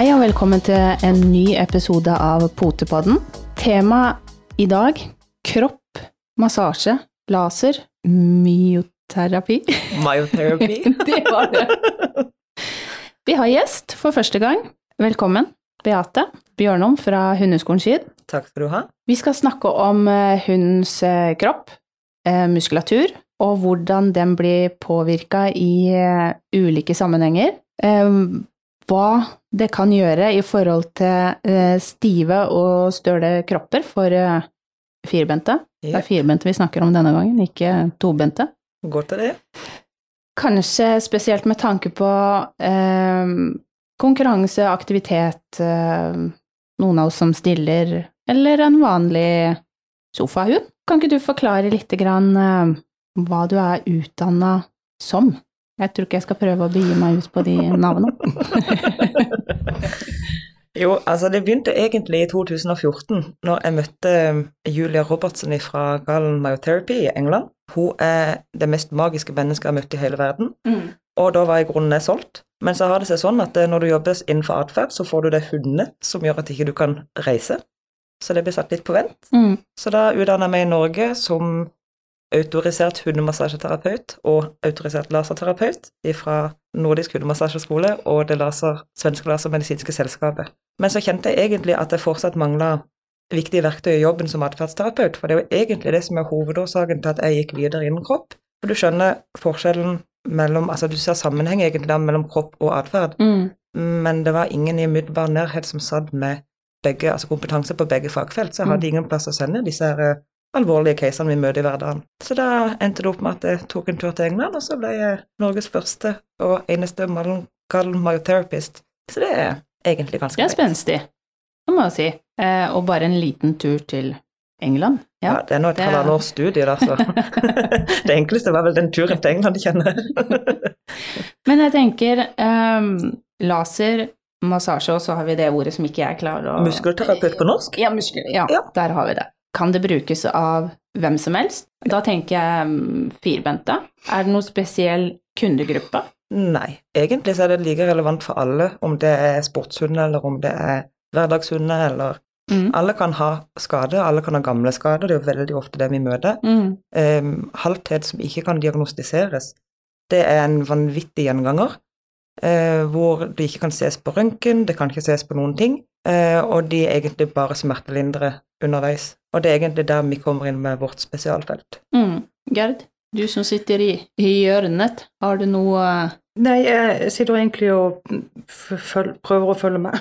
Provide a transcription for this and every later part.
Hei og velkommen til en ny episode av Potepodden. Tema i dag kropp, massasje, laser, myoterapi. Myoterapi. Det var det. Vi har gjest for første gang. Velkommen, Beate Bjørnom fra Hundeskolen Skid. Takk skal du ha. Vi skal snakke om eh, hundens eh, kropp, eh, muskulatur, og hvordan den blir påvirka i ulike sammenhenger. Hva det kan gjøre i forhold til eh, stive og støle kropper for eh, firbente. Det er firbente vi snakker om denne gangen, ikke tobente. Godt er det. Kanskje spesielt med tanke på eh, konkurranse, aktivitet, eh, noen av oss som stiller, eller en vanlig sofahund. Kan ikke du forklare litt grann, eh, hva du er utdanna som? Jeg tror ikke jeg skal prøve å begi meg ut på de navnene. Jo, altså det begynte egentlig i 2014, når jeg møtte um, Julia Robertsen fra Galen Myotherapy i England. Hun er det mest magiske mennesket jeg har møtt i hele verden, og da var i grunnen solgt. Men så har det seg sånn at eh, når du jobber innenfor atferd, så får du det hundene som gjør at ikke du kan reise. Så det ble satt litt på vent. Mm. Så da utdanna jeg meg i Norge som autorisert hundemassasjeterapeut og autorisert laserterapeut fra Nordisk hundemassasjeskole og det laser, svenske lasermedisinske selskapet. Men så kjente jeg egentlig at jeg fortsatt mangla viktige verktøy i jobben som atferdsterapeut, for det er jo egentlig det som er hovedårsaken til at jeg gikk videre innen kropp. For du skjønner forskjellen mellom Altså du ser sammenheng egentlig da mellom kropp og atferd, Mm. men det var ingen i umiddelbar nærhet som satt med begge, altså kompetanse på begge fagfelt, så jeg hadde ingen plass å sende disse her alvorlige casene vi møter i hverdagen. Så da endte det opp med at jeg tok en tur til England, og så ble jeg Norges første og eneste Gallen myotherapist. Så det er egentlig ganske Det er greit. spenstig, det må jeg si. Eh, og bare en liten tur til England. Ja, Ja. det er nå et halvannet års studie, da, så Det enkleste var vel den turen til England, kjenner jeg. Men jeg tenker ehm, laser, massasje, og så har vi det ordet som ikke jeg klarer å Muskelterapeut på norsk? Ja, muskel, ja, Ja. der har vi det. Kan det brukes av hvem som helst? Da tenker jeg mm, firbente. Er det noen spesiell kundegruppe? Nei, egentlig så er det like relevant for alle, om det er sportshunder, eller om det er hverdagshunder, eller Mm. Alle kan ha skade, alle kan ha gamle skader, det er jo veldig ofte det vi møter. Mm. Um, halthet som ikke kan diagnostiseres, det er en vanvittig gjenganger, Uh, hvor det ikke kan ses på røntgen, det kan ikke ses på noen ting, Uh, og de er egentlig bare smertelindre underveis. Og det er egentlig der vi kommer inn med vårt spesialfelt. Mm. Gerd, du som sitter i, i hjørnet, har du noe Nei, jeg sitter egentlig og prøver å følge med.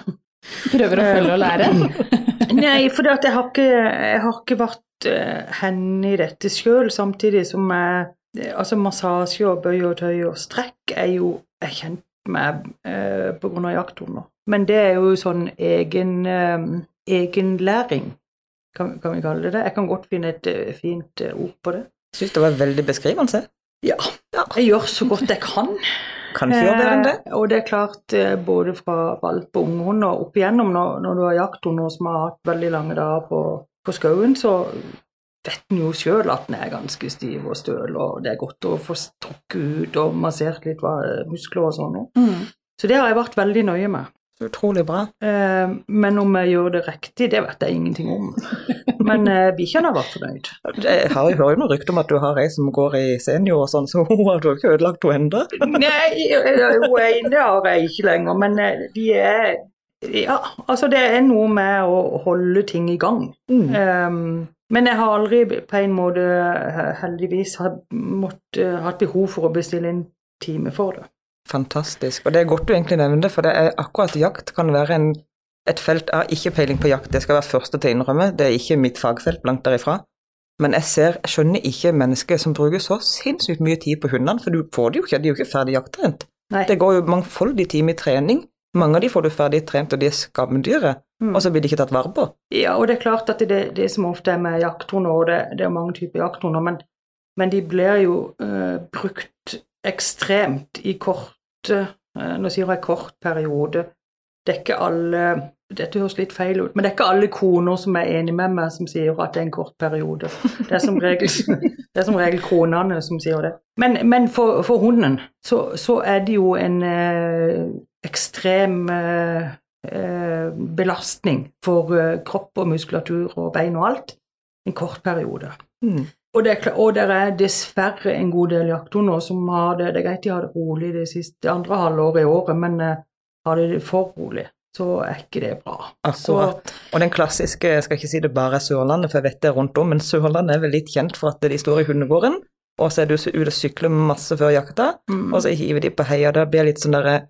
Prøver å følge og lære? Nei, for jeg har ikke, jeg har ikke vært uh, henne i dette sjøl, samtidig som jeg Altså, massasje og bøy og tøy og strekk er jo jeg kjent med eh, av jakthunder. Men det er jo sånn egen eh, egenlæring, kan, kan vi kalle det det. Jeg kan godt finne et uh, fint uh, ord på det. Jeg syns det var veldig beskrivende. Ja, jeg gjør så godt jeg kan. Kan ikke gjøre bedre enn det. Eh, og det er klart, eh, både fra valp og unghund og opp igjennom, når, når du har jakthunder som har hatt veldig lange dager på, på skauen, så vet en jo sjøl at den er ganske stiv og støl, og det er godt å få strukket ut og massert litt muskler og sånn. Mm. Så det har jeg vært veldig nøye med. Utrolig bra. Eh, men om jeg gjør det riktig, det vet jeg ingenting om. Men eh, bikkjene har vært fornøyd. Jeg har jo hører jo noen rykte om at du har ei som går i senior og sånn, så hun har ikke ødelagt henne ennå. Nei, hun ene har jeg ikke lenger, men eh, de er Ja, altså det er noe med å holde ting i gang. Mm. Um, men jeg har aldri på en måte eh, heldigvis hatt, behov for å bestille en time for det. Fantastisk. Og det er godt du egentlig nevner det, for det er akkurat jakt kan være en, et felt av ikke peiling på jakt, det skal være første til å innrømme. Det er ikke mitt fagfelt, langt derifra. Men jeg ser, jeg skjønner ikke mennesker som bruker så sinnssykt mye tid på hundene, for du får det jo ikke, de er jo ikke ferdig jakttrent. Nei. Det går jo mangfoldig time i trening. Mange av de får du ferdig trent, og de er skamdyre, Mm. og så blir de ikke tatt vare på. Ja, og det er klart at det, det som ofte er med jakthunder, og det, det er mange typer jakthunder, men, men de blir jo eh, brukt ekstremt i korte eh, Nå sier jeg kort periode. Det er ikke alle Dette høres litt feil ut, men det er ikke alle koner som er enig med meg, som sier at det er en kort periode. Det er som regel, er som regel konene som sier det. Men, men for, for hunden så, så er det jo en eh, ekstrem eh, eh, belastning for eh, kropp og muskulatur og bein og alt en kort periode. Mm. Og det, og det er dessverre en god del jakthunder som har det Det er greit de har det rolig det siste andre halvåret i året, men eh, har de det for rolig, så er ikke det bra. Akkurat. Og den klassiske, jeg skal ikke si det bare er Sørlandet, for jeg vet det er rundt om, men Sørlandet er vel litt kjent for at de står i hundegården, og så er du ute og sykler masse før jakta, mm, og så hiver de på heia. Det blir litt sånn derre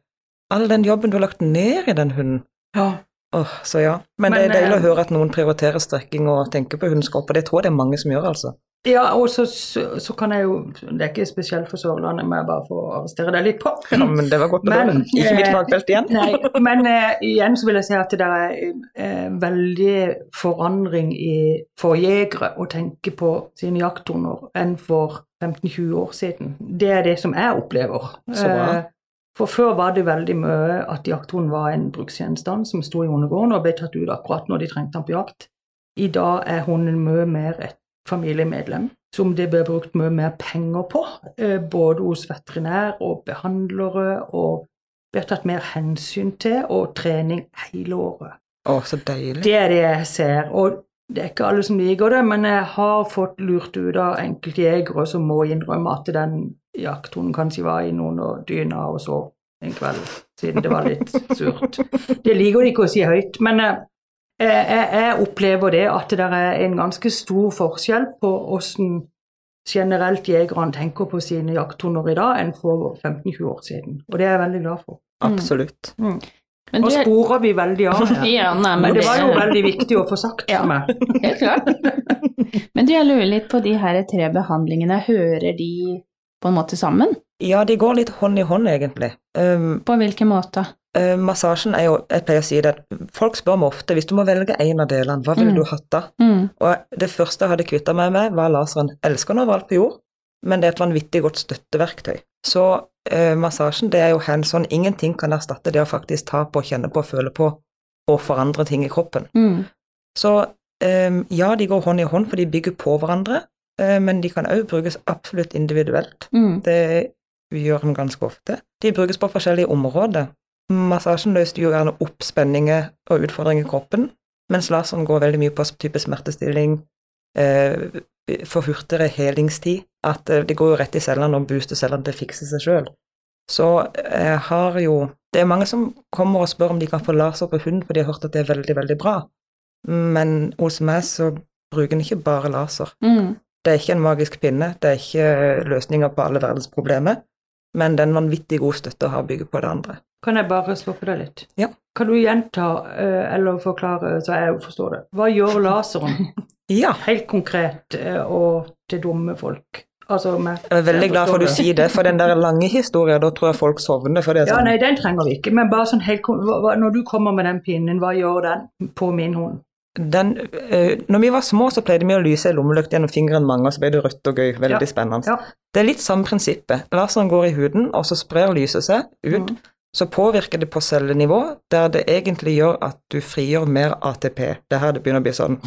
All den jobben du har lagt ned i den hunden. ja. Oh, så ja. Men, Men, det er deilig eh, å høre at noen prioriterer strekking og tenker på hundeskap, og det tror jeg det er mange som gjør, altså. Ja, og så, så, så kan jeg jo Det er ikke spesielt for Sørlandet, må jeg bare få arrestere deg litt på. Ja, men det var godt å Men, høre. Ikke mitt eh, fagfelt igjen. Nei, men uh, igjen så vil jeg si at det er uh, veldig forandring i, for jegere å tenke på sine jakthunder enn for 15-20 år siden. Det er det som jeg opplever. Så bra. Uh, for før var det veldig mye at jakthunden var en bruksgjenstand som sto i hundegården og ble tatt ut akkurat når de trengte den på jakt. I dag er hunden mye mer et familiemedlem som det blir brukt mye mer penger på, eh, både hos veterinær og behandlere, og blir tatt mer hensyn til, og trening hele året. Å, så deilig. Det er det jeg ser, og det er ikke alle som liker det, men jeg har fått lurt ut av enkelte jegere som må innrømme at den jakthunden kanskje var i noen og dyna og sov en kveld, siden det var litt surt. Det liker de ikke å si høyt, men eh, jeg, jeg opplever det at det er en ganske stor forskjell på hvordan generelt jegerne tenker på sine jakthunder i dag enn for 15-20 år siden. Og det er jeg veldig glad for. Absolutt. Men Nå er, sporer vi veldig av her. ja, nei, men Men det var jo veldig viktig å få sagt Ja. for meg. Helt klart. Men du, jeg lurer litt på de her tre behandlingene. Hører de på en måte sammen? Ja, de går litt hånd i hånd, egentlig. Um, På hvilken måte? Eh, massasjen er jo Jeg pleier å si det Folk spør meg ofte hvis du må velge en av delene, hva ville Mm. du hatt da? Mm. Og det første jeg hadde kvitta meg med, var laseren. Elsker den overalt på jord, men det er et vanvittig godt støtteverktøy. Så eh, massasjen det er jo hands on. Ingenting kan erstatte det å faktisk ta på, kjenne på, føle på og forandre ting i kroppen. Mm. Så eh, ja, de går hånd i hånd, for de bygger på hverandre, men de kan òg brukes absolutt individuelt. Mm. Det gjør de ganske ofte. De brukes på forskjellige områder. Massasjen løste jo gjerne opp spenninger og utfordringer i kroppen, mens laseren går veldig mye på type smertestilling, eh, for hurtigere helingstid. At eh, det går jo rett i cellene og booster cellene til å fikse seg sjøl. Så jeg har jo Det er mange som kommer og spør om de kan få laser på hund, for de har hørt at det er veldig, veldig bra. Men hos meg så bruker en ikke bare laser. Mm. Det er ikke en magisk pinne, det er ikke løsninger på alle verdens problemer, men det er en vanvittig god støtte å ha bygget på det andre. Kan jeg bare stoppe deg litt? Ja. Kan du gjenta eh, eller forklare så jeg forstår det? Hva gjør laseren Ja, helt konkret eh, og til dumme folk? Altså med, jeg er veldig glad for at du sier det, for den der lange historien, da tror jeg folk sovner. For det er Ja, sånn, nei, den trenger vi ikke, men bare sånn helt hva, Når du kommer med den pinnen, hva gjør den på min hund? den, øh, når vi var små, så pleide vi å lyse en lommelykt gjennom fingeren mange, og så ble det rødt og gøy. Veldig Ja, spennende. ja. Det er litt samme prinsippet. Laseren går i huden, og så sprer lyset seg ut. Mm. Så påvirker det på cellenivå, der det egentlig gjør at du frigjør mer ATP. Det er her det begynner å bli sånn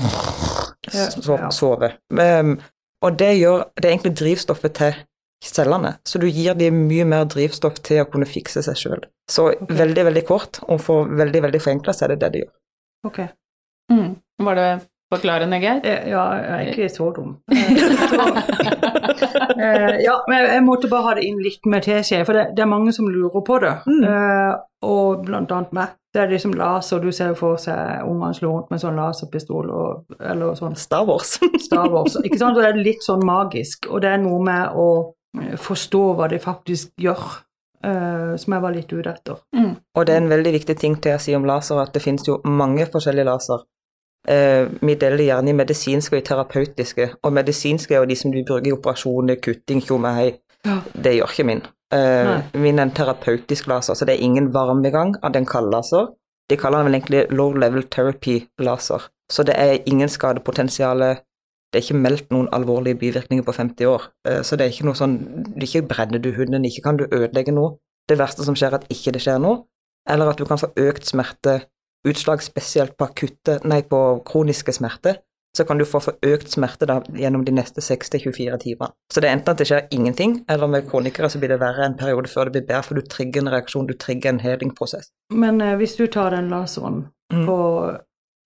so sove. Um, og det gjør Det er egentlig drivstoffet til cellene, så du gir dem mye mer drivstoff til å kunne fikse seg sjøl. Så veldig, veldig kort, og for veldig, veldig forenkla, så er det det de gjør. Ok. Mm. Var det forklarende, Geir? Eh, Ja, jeg er ikke så dum. Eh, ja, men jeg, måtte bare ha det inn litt med teskje, for det, det er mange som lurer på det. Mm. Eh, og blant annet meg. Det er liksom laser, du ser jo for seg ungene slå rundt med sånn laserpistol og, eller sånn Star Wars. Star Wars. Ikke sant? Og det er litt sånn magisk, og det er noe med å eh, forstå hva de faktisk gjør, Uh, som jeg var litt ute etter. Mm. Og det er en veldig viktig ting til å si om laser, at det finnes jo mange forskjellige laser. Eh, vi deler gjerne i medisinske og i terapeutiske, og medisinske er jo de som du bruker i operasjoner, kutting, tjomehei. Ja. Det gjør ikke min. Eh, min er en terapeutisk laser, så det er ingen varmegang av den kalde laser. De kaller den vel egentlig low level therapy laser, så det er ingen skadepotensial. Det er ikke meldt noen alvorlige bivirkninger på 50 år, eh, så det er ikke noe sånn Ikke brenner du hunden, ikke kan du ødelegge noe. Det verste som skjer, er at ikke det skjer noe, eller at du kan få økt smerte, utslag spesielt på akutte, nei, på kroniske smerter, så kan du få for økt smerte da, gjennom de neste 6-24 timene. Så det er enten at det skjer ingenting, eller med kronikere så blir det verre en periode før det blir bedre, for du trigger en reaksjon, du trigger en helingprosess. Men eh, hvis du tar den laseren Mm. på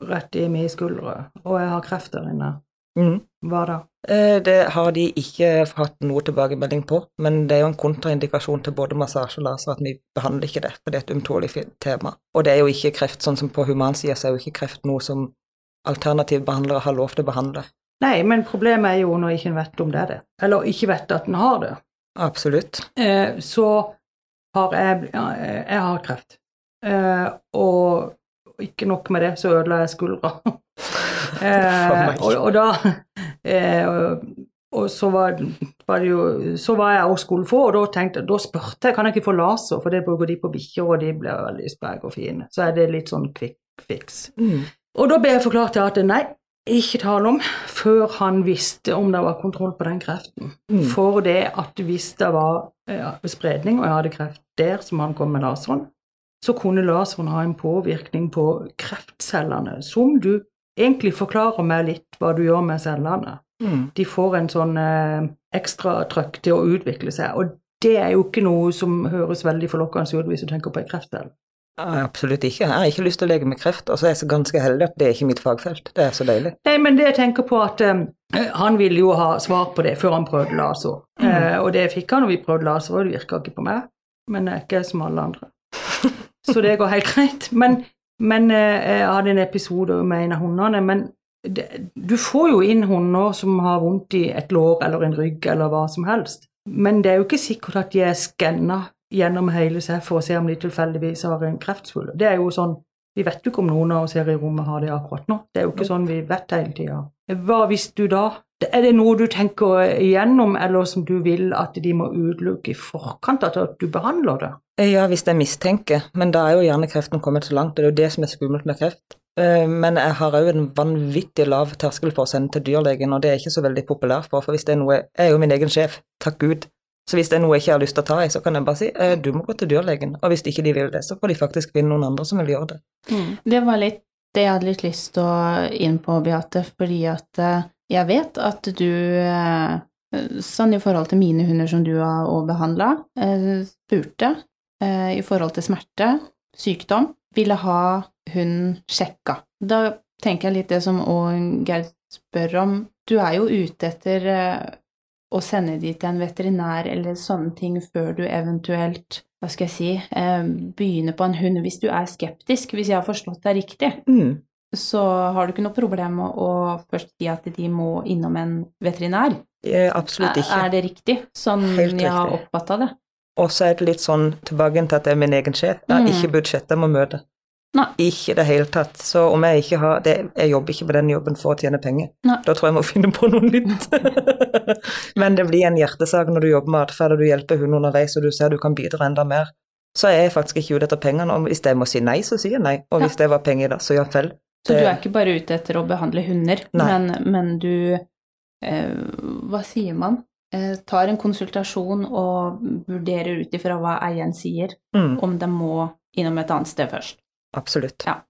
rett i min skuldre, og jeg har kreft der inne, Mm. hva da? Eh, Det har de ikke hatt noe tilbakemelding på, men det er jo en kontraindikasjon til både massasje og laser at vi behandler ikke det, for det er et ømtålig tema. Og det er jo ikke kreft, sånn som på humansida, så er jo ikke kreft noe som alternative behandlere har lov til å behandle. Nei, men problemet er jo når ikke en vet om det er det, eller ikke vet at en har det. Absolutt. Eh, så har jeg, eh, jeg har kreft. Eh, og ikke nok med det, så ødela jeg skuldra. Eh, og, og da eh, og, og så var, var det jo Så var jeg hos Skolfo, og da tenkte da spurte jeg kan jeg ikke få laser, for det bruker de på bikkjer, og de blir veldig spreke og fine. Så er det litt sånn quick fix. Mm. Og da ble jeg forklart til at nei, ikke tale om før han visste om det var kontroll på den kreften. Mm. For det at hvis det var ja, spredning, og jeg hadde kreft der som han kom med laseren, så kunne laseren ha en påvirkning på kreftcellene, som du egentlig forklarer meg litt hva du gjør med cellene. Mm. De får en sånn eh, ekstra trøkk til å utvikle seg, og det er jo ikke noe som høres veldig forlokkende ut hvis du tenker på en kreftcelle. Absolutt ikke. Jeg har ikke lyst til å leke med kreft, og så er jeg så ganske heldig at det er ikke mitt fagfelt. Det er så deilig. Nei, men det jeg tenker på at eh, Han ville jo ha svar på det før han prøvde laser. Eh, og det fikk han når vi prøvde laser, og det virka ikke på meg. Men jeg er ikke som alle andre. Så det går helt greit. Men, men eh, jeg hadde en episode med en av hundene. Men det, du får jo inn hunder som har vondt i et lår eller en rygg eller hva som helst. Men det er jo ikke sikkert at de er skanna gjennom hele seg for å se om de tilfeldigvis har en kreftsvulst. Det er jo sånn Vi vet jo ikke om noen av oss her i rommet har det akkurat nå. Det er jo ikke sånn vi vet hele tida. Hva hvis du da Er det noe du tenker igjennom, eller som du vil at de må utelukke i forkant av at du behandler det? Ja, hvis jeg mistenker, men da er jo gjerne kreften kommet så langt, og det er jo det som er skummelt med kreft. Eh, Men jeg har òg en vanvittig lav terskel for å sende til dyrlegen, og det er ikke så veldig populært for, for hvis det er noe Jeg er jo min egen sjef, takk Gud. Så hvis det er noe jeg ikke har lyst til å ta i, så kan jeg bare si eh, du må gå til dyrlegen. Og hvis ikke de vil det, så får de faktisk finne noen andre som vil gjøre det. Det var litt det jeg hadde litt lyst til å inn på, Beate, fordi at eh, jeg vet at du eh, Sånn i forhold til mine hunder som du har behandla, spurte eh, i forhold til smerte, sykdom, ville ha hunden sjekka. Da tenker jeg litt det som òg Geir spør om. Du er jo ute etter eh, å sende de til en veterinær eller sånne ting før du eventuelt hva skal jeg si, eh, begynner på en hund hvis du er skeptisk, hvis jeg har forstått deg riktig Mm. Så har du ikke noe problem med å først si at de må innom en veterinær. Eh, Absolutt ikke. er det riktig, sånn Helt jeg har riktig. oppfatta det? Og så er det litt sånn tilbake til at det er min egen sjef. Jeg har Mm. ikke budsjett jeg må møte. Nei. Ikke i det hele tatt. Så om jeg ikke har det, Jeg jobber ikke med den jobben for å tjene penger. Nei. Da tror jeg jeg må finne på noe nytt. Men det blir en hjertesak når du jobber med atferd og du hjelper hunden underveis og du ser du kan bidra enda mer. Så er jeg faktisk ikke ute etter pengene. Og hvis jeg må si nei, så sier jeg nei. Og Ja. hvis det var penger da, så ja vel. Så du er ikke bare ute etter å behandle hunder, men, men du eh, Hva sier man? Eh, tar en konsultasjon og vurderer ut ifra hva eieren sier, Mm, om de må innom et annet sted først. absolutt. Ja.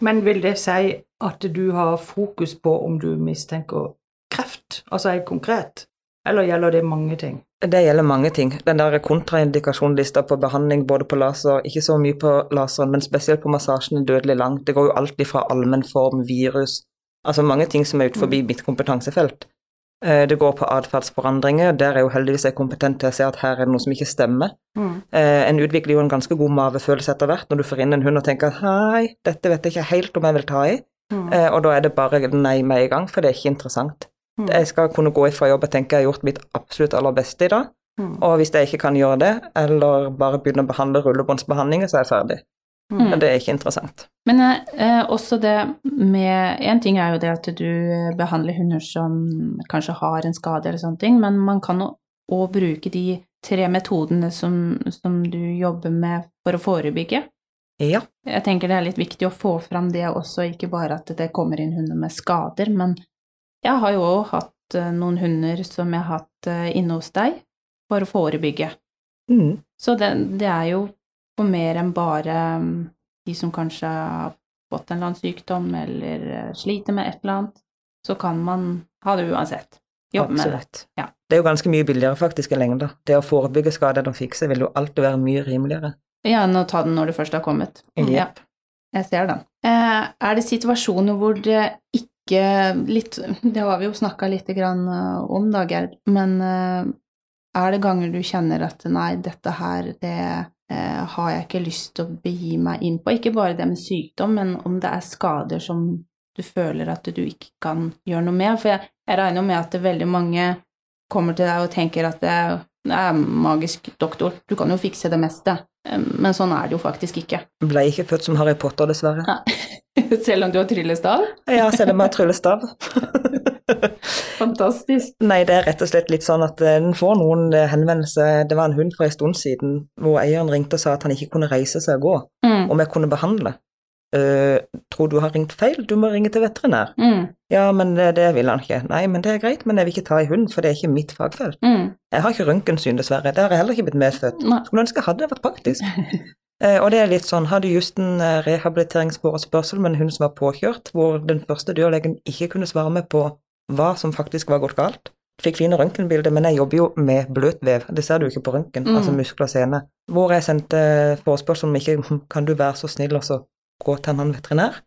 Men vil det si at du har fokus på om du mistenker kreft, altså helt konkret, eller gjelder det mange ting? Det gjelder mange ting. Den der kontraindikasjonlista på behandling både på laser, ikke så mye på laseren, men spesielt på massasjen er dødelig lang. Det går jo alltid fra allmennform, virus, altså mange ting som er ut forbi mitt kompetansefelt. Eh, Det går på atferdsforandringer. Der er jo heldigvis jeg kompetent til å se at her er det noe som ikke stemmer. Mm. Eh, En utvikler jo en ganske god mavefølelse etter hvert når du får inn en hund og tenker at hei, dette vet jeg ikke helt om jeg vil ta i. Mm. Eh, Og da er det bare nei med en gang, for det er ikke interessant. Mm. Jeg skal kunne gå ifra jobb og tenke jeg har gjort mitt absolutt aller beste i dag. Mm. Og hvis jeg ikke kan gjøre det, eller bare begynne å behandle rullebåndsbehandlinger, så er jeg ferdig. Mm. Men det er ikke interessant. Men eh, også det med En ting er jo det at du behandler hunder som kanskje har en skade eller sånne ting, men man kan òg bruke de tre metodene som, som du jobber med for å forebygge. Ja. Jeg tenker det er litt viktig å få fram det også, ikke bare at det kommer inn hunder med skader, men jeg har jo òg hatt eh, noen hunder som jeg har hatt eh, inne hos deg for å forebygge. Mm. Så det, det er jo for mer enn bare mm, de som kanskje har fått en eller annen sykdom eller eh, sliter med et eller annet. så kan man ha det uansett. Jobbe med det. Absolutt. Ja. Det er jo ganske mye billigere faktisk i lengder. Det å forebygge skader de fikser, vil jo alltid være mye rimeligere. Ja, enn å ta den når det først har kommet. Ja, jeg ser den. Er det situasjoner hvor det ikke litt Det har vi jo snakka litt grann eh, om, da, Gerd, men eh, er det ganger du kjenner at nei, dette her, det eh, har jeg ikke lyst til å begi meg inn på? Ikke bare det med sykdom, men om det er skader som du føler at du ikke kan gjøre noe med? For jeg, jeg regner med at veldig mange kommer til deg og tenker at det, er magisk doktor, du kan jo fikse det meste. Men sånn er det jo faktisk ikke. Ble ikke født som Harry Potter, dessverre. Selv om du har tryllestav? Ja, selv om jeg har tryllestav. Fantastisk. Nei, det er rett og slett litt sånn at en den får noen eh, henvendelser. Det var en hund for en stund siden hvor eieren ringte og sa at han ikke kunne reise seg og gå, Mm. om jeg kunne behandle. Uh, tror du har ringt feil, du må ringe til veterinær. Mm. Ja, men det, det vil han ikke. Nei, men det er greit, men jeg vil ikke ta i hund, for det er ikke mitt fagfelt. Mm. Jeg har ikke røntgensyn, dessverre. Det har jeg heller ikke blitt medfødt. Skulle ønske jeg hadde, det vært praktisk. Eh, og det er litt sånn, hadde just en eh, rehabiliteringsforespørsel med en hund som var påkjørt, hvor den første dyrlegen ikke kunne svare meg på hva som faktisk var gått galt. Fikk fine røntgenbilder, men jeg jobber jo med bløtvev, det ser du ikke på røntgen, Mm. altså muskler og sene. Hvor jeg sendte forespørsel om ikke hm, kan du være så snill og så gå til en annen veterinær,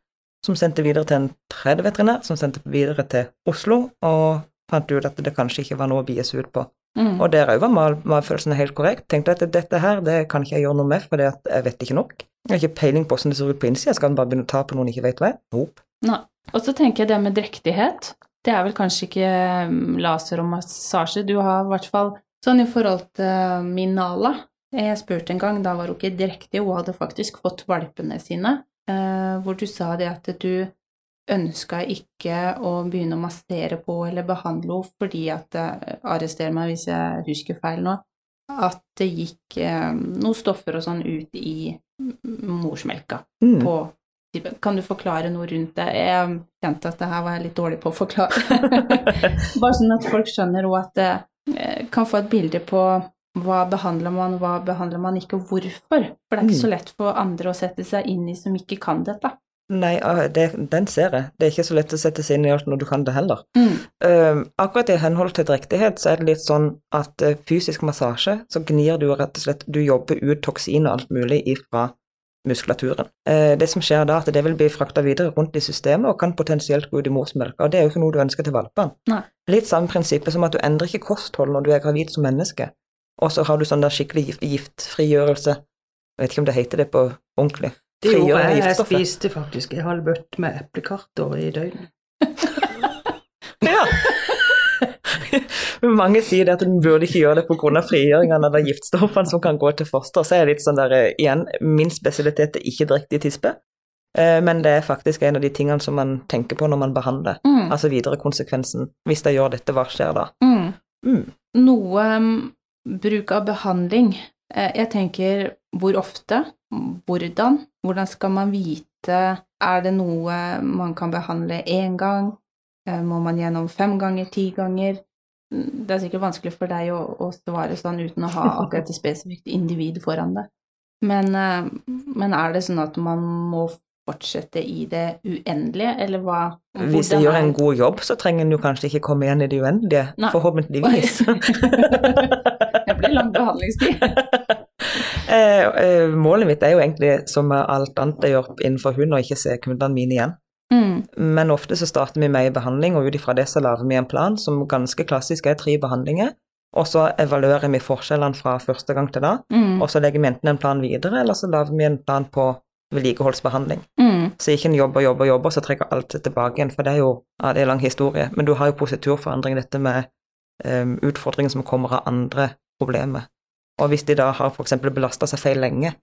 som sendte videre til en tredje veterinær, som sendte videre til Oslo, og fant ut at det kanskje ikke var noe å bies ut på. Mm. Og der òg var magefølelsen helt korrekt. Tenkte at dette her, det kan ikke jeg gjøre noe med, for jeg vet ikke nok. Jeg har ikke peiling på hvordan det ser ut på innsida, skal en bare begynne å ta på noen ikke vet hva er? Nope. Nei. Og så tenker jeg det med drektighet. Det er vel kanskje ikke mm, laser og massasje. Du har i hvert fall sånn i forhold til min Nala. Jeg spurte en gang, da var hun ikke drektig, hun hadde faktisk fått valpene sine, eh, hvor du sa det at du ønska ikke å begynne å massere på eller behandle henne fordi at eh, Arrester meg hvis jeg husker feil nå. At det gikk eh, noen stoffer og sånn ut i mm, morsmelka Mm. på. Kan du forklare noe rundt det? Jeg kjente at det her var jeg litt dårlig på å forklare. Bare sånn at folk skjønner òg at det eh, kan få et bilde på hva behandler man, hva behandler man ikke, og hvorfor. For det er ikke så lett for andre å sette seg inn i som ikke kan dette. Nei, ah, det, den ser jeg. Det er ikke så lett å sette seg inn i alt når du kan det heller. Mm. Uh, akkurat i henhold til drektighet så er det litt sånn at uh, fysisk massasje, så gnir du rett og slett Du jobber ut toksin og alt mulig ifra muskulaturen. Uh, det som skjer da, at det vil bli frakta videre rundt i systemet og kan potensielt gå ut i morsmelka, og det er jo ikke noe du ønsker til valpene. Litt samme prinsippet som at du endrer ikke kosthold når du er gravid som menneske, og så har du sånn der skikkelig gift, giftfrigjørelse. Jeg vet ikke om det heter det på ordentlig. Det gjorde jeg. Jeg spiste faktisk en halv bøtte med eplekarter i døgnet. Ja. Men Mange sier det at en burde ikke gjøre det pga. frigjøringene av de giftstoffene som kan gå til foster. Så er det litt sånn der, eh, igjen, min spesialitet er ikke drektig tispe, eh, men det er faktisk en av de tingene som man tenker på når man behandler. Mm. Altså videre konsekvensen. Hvis jeg gjør dette, hva skjer da? Mm. Mm. Noe um, bruk av behandling. Eh, Jeg tenker hvor ofte, hvordan, hvordan skal man vite Er det noe man kan behandle én gang? Eh, Må man gjennom fem ganger, ti ganger? Mm, Det er sikkert vanskelig for deg å, å svare sånn uten å ha akkurat et spesifikt individ foran deg. Men, eh, men er det sånn at man må fortsette i det uendelige, eller hva? Hvis en gjør en god jobb, så trenger en jo kanskje ikke komme igjen i det uendelige. Nei. Forhåpentligvis. Det blir lang behandlingstid. Eh, eh, Målet mitt er jo egentlig, som med alt annet jeg gjør innenfor hund, å ikke se kundene mine igjen. Mm. Men ofte så starter vi med en behandling, og ut ifra det så lager vi en plan som ganske klassisk er tre behandlinger. Og så evaluerer vi forskjellene fra første gang til da, Mm. og så legger vi enten en plan videre, eller så lager vi en plan på vedlikeholdsbehandling. Mm. Så ikke en jobber, jobber, jobber, så trekker alt tilbake igjen, for det er jo ja, det er lang historie. Men du har jo positurforandring, dette med um, utfordringer som kommer av andre problemer. Og hvis de da har f.eks. belasta seg feil lenge,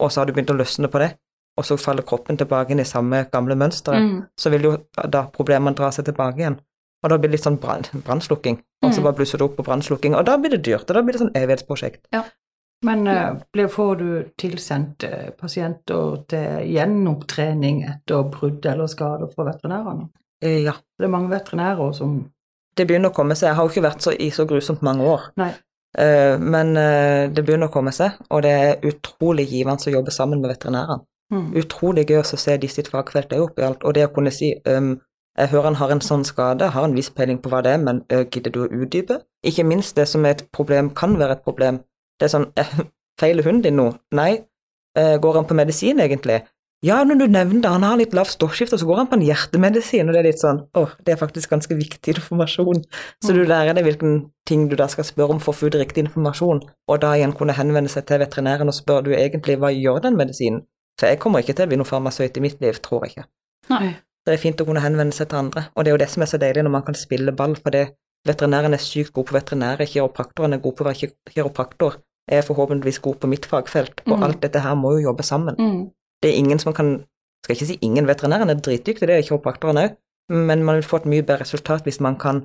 og så har du begynt å løsne på det, og så faller kroppen tilbake inn i samme gamle mønsteret, Mm. så vil jo da problemene dra seg tilbake igjen. Og da blir det litt sånn brann- brannslukking, og så Mm. bare blusser det opp på brannslukking, og da blir det dyrt, og da blir det sånn evighetsprosjekt. Men uh, får du tilsendt uh, pasienter til gjenopptrening etter brudd eller skader fra veterinærene? Eh, Ja, Det er mange veterinærer som det begynner å komme seg. Jeg har jo ikke vært så, i så grusomt mange år. Nei. Eh, Men eh, det begynner å komme seg, og det er utrolig givende å jobbe sammen med veterinærene. mm. Utrolig gøy å se de sitt fagfelt er oppi alt, og det å kunne si um, Jeg hører han har en sånn skade, har en viss peiling på hva det er, men øh, gidder du å utdype? Ikke minst det som er et problem, kan være et problem. Det er sånn eh, Feiler hunden din noe? Nei. Eh, går han på medisin, egentlig? Ja, når du nevner det, han har litt lavt stoffskifte, så går han på en hjertemedisin, og det er litt sånn åh, det er faktisk ganske viktig informasjon. Så du lærer deg hvilken ting du da skal spørre om for å få ut riktig informasjon, og da igjen kunne henvende seg til veterinæren og spørre du egentlig hva gjør den medisinen? For jeg kommer ikke til å bli noen farmasøyt i mitt liv, tror jeg ikke. Nei. Det er fint å kunne henvende seg til andre, og det er jo det som er så deilig når man kan spille ball, for det veterinæren er sykt god på veterinære, kiropraktoren er god på å være kiropraktor, jeg er forhåpentligvis god på mitt fagfelt, og Mm. alt dette her må jo jobbe sammen. Mm. Det er ingen som kan Skal ikke si ingen, veterinæren er dritdyktig, det er kiropraktoren òg, men man vil få et mye bedre resultat hvis man kan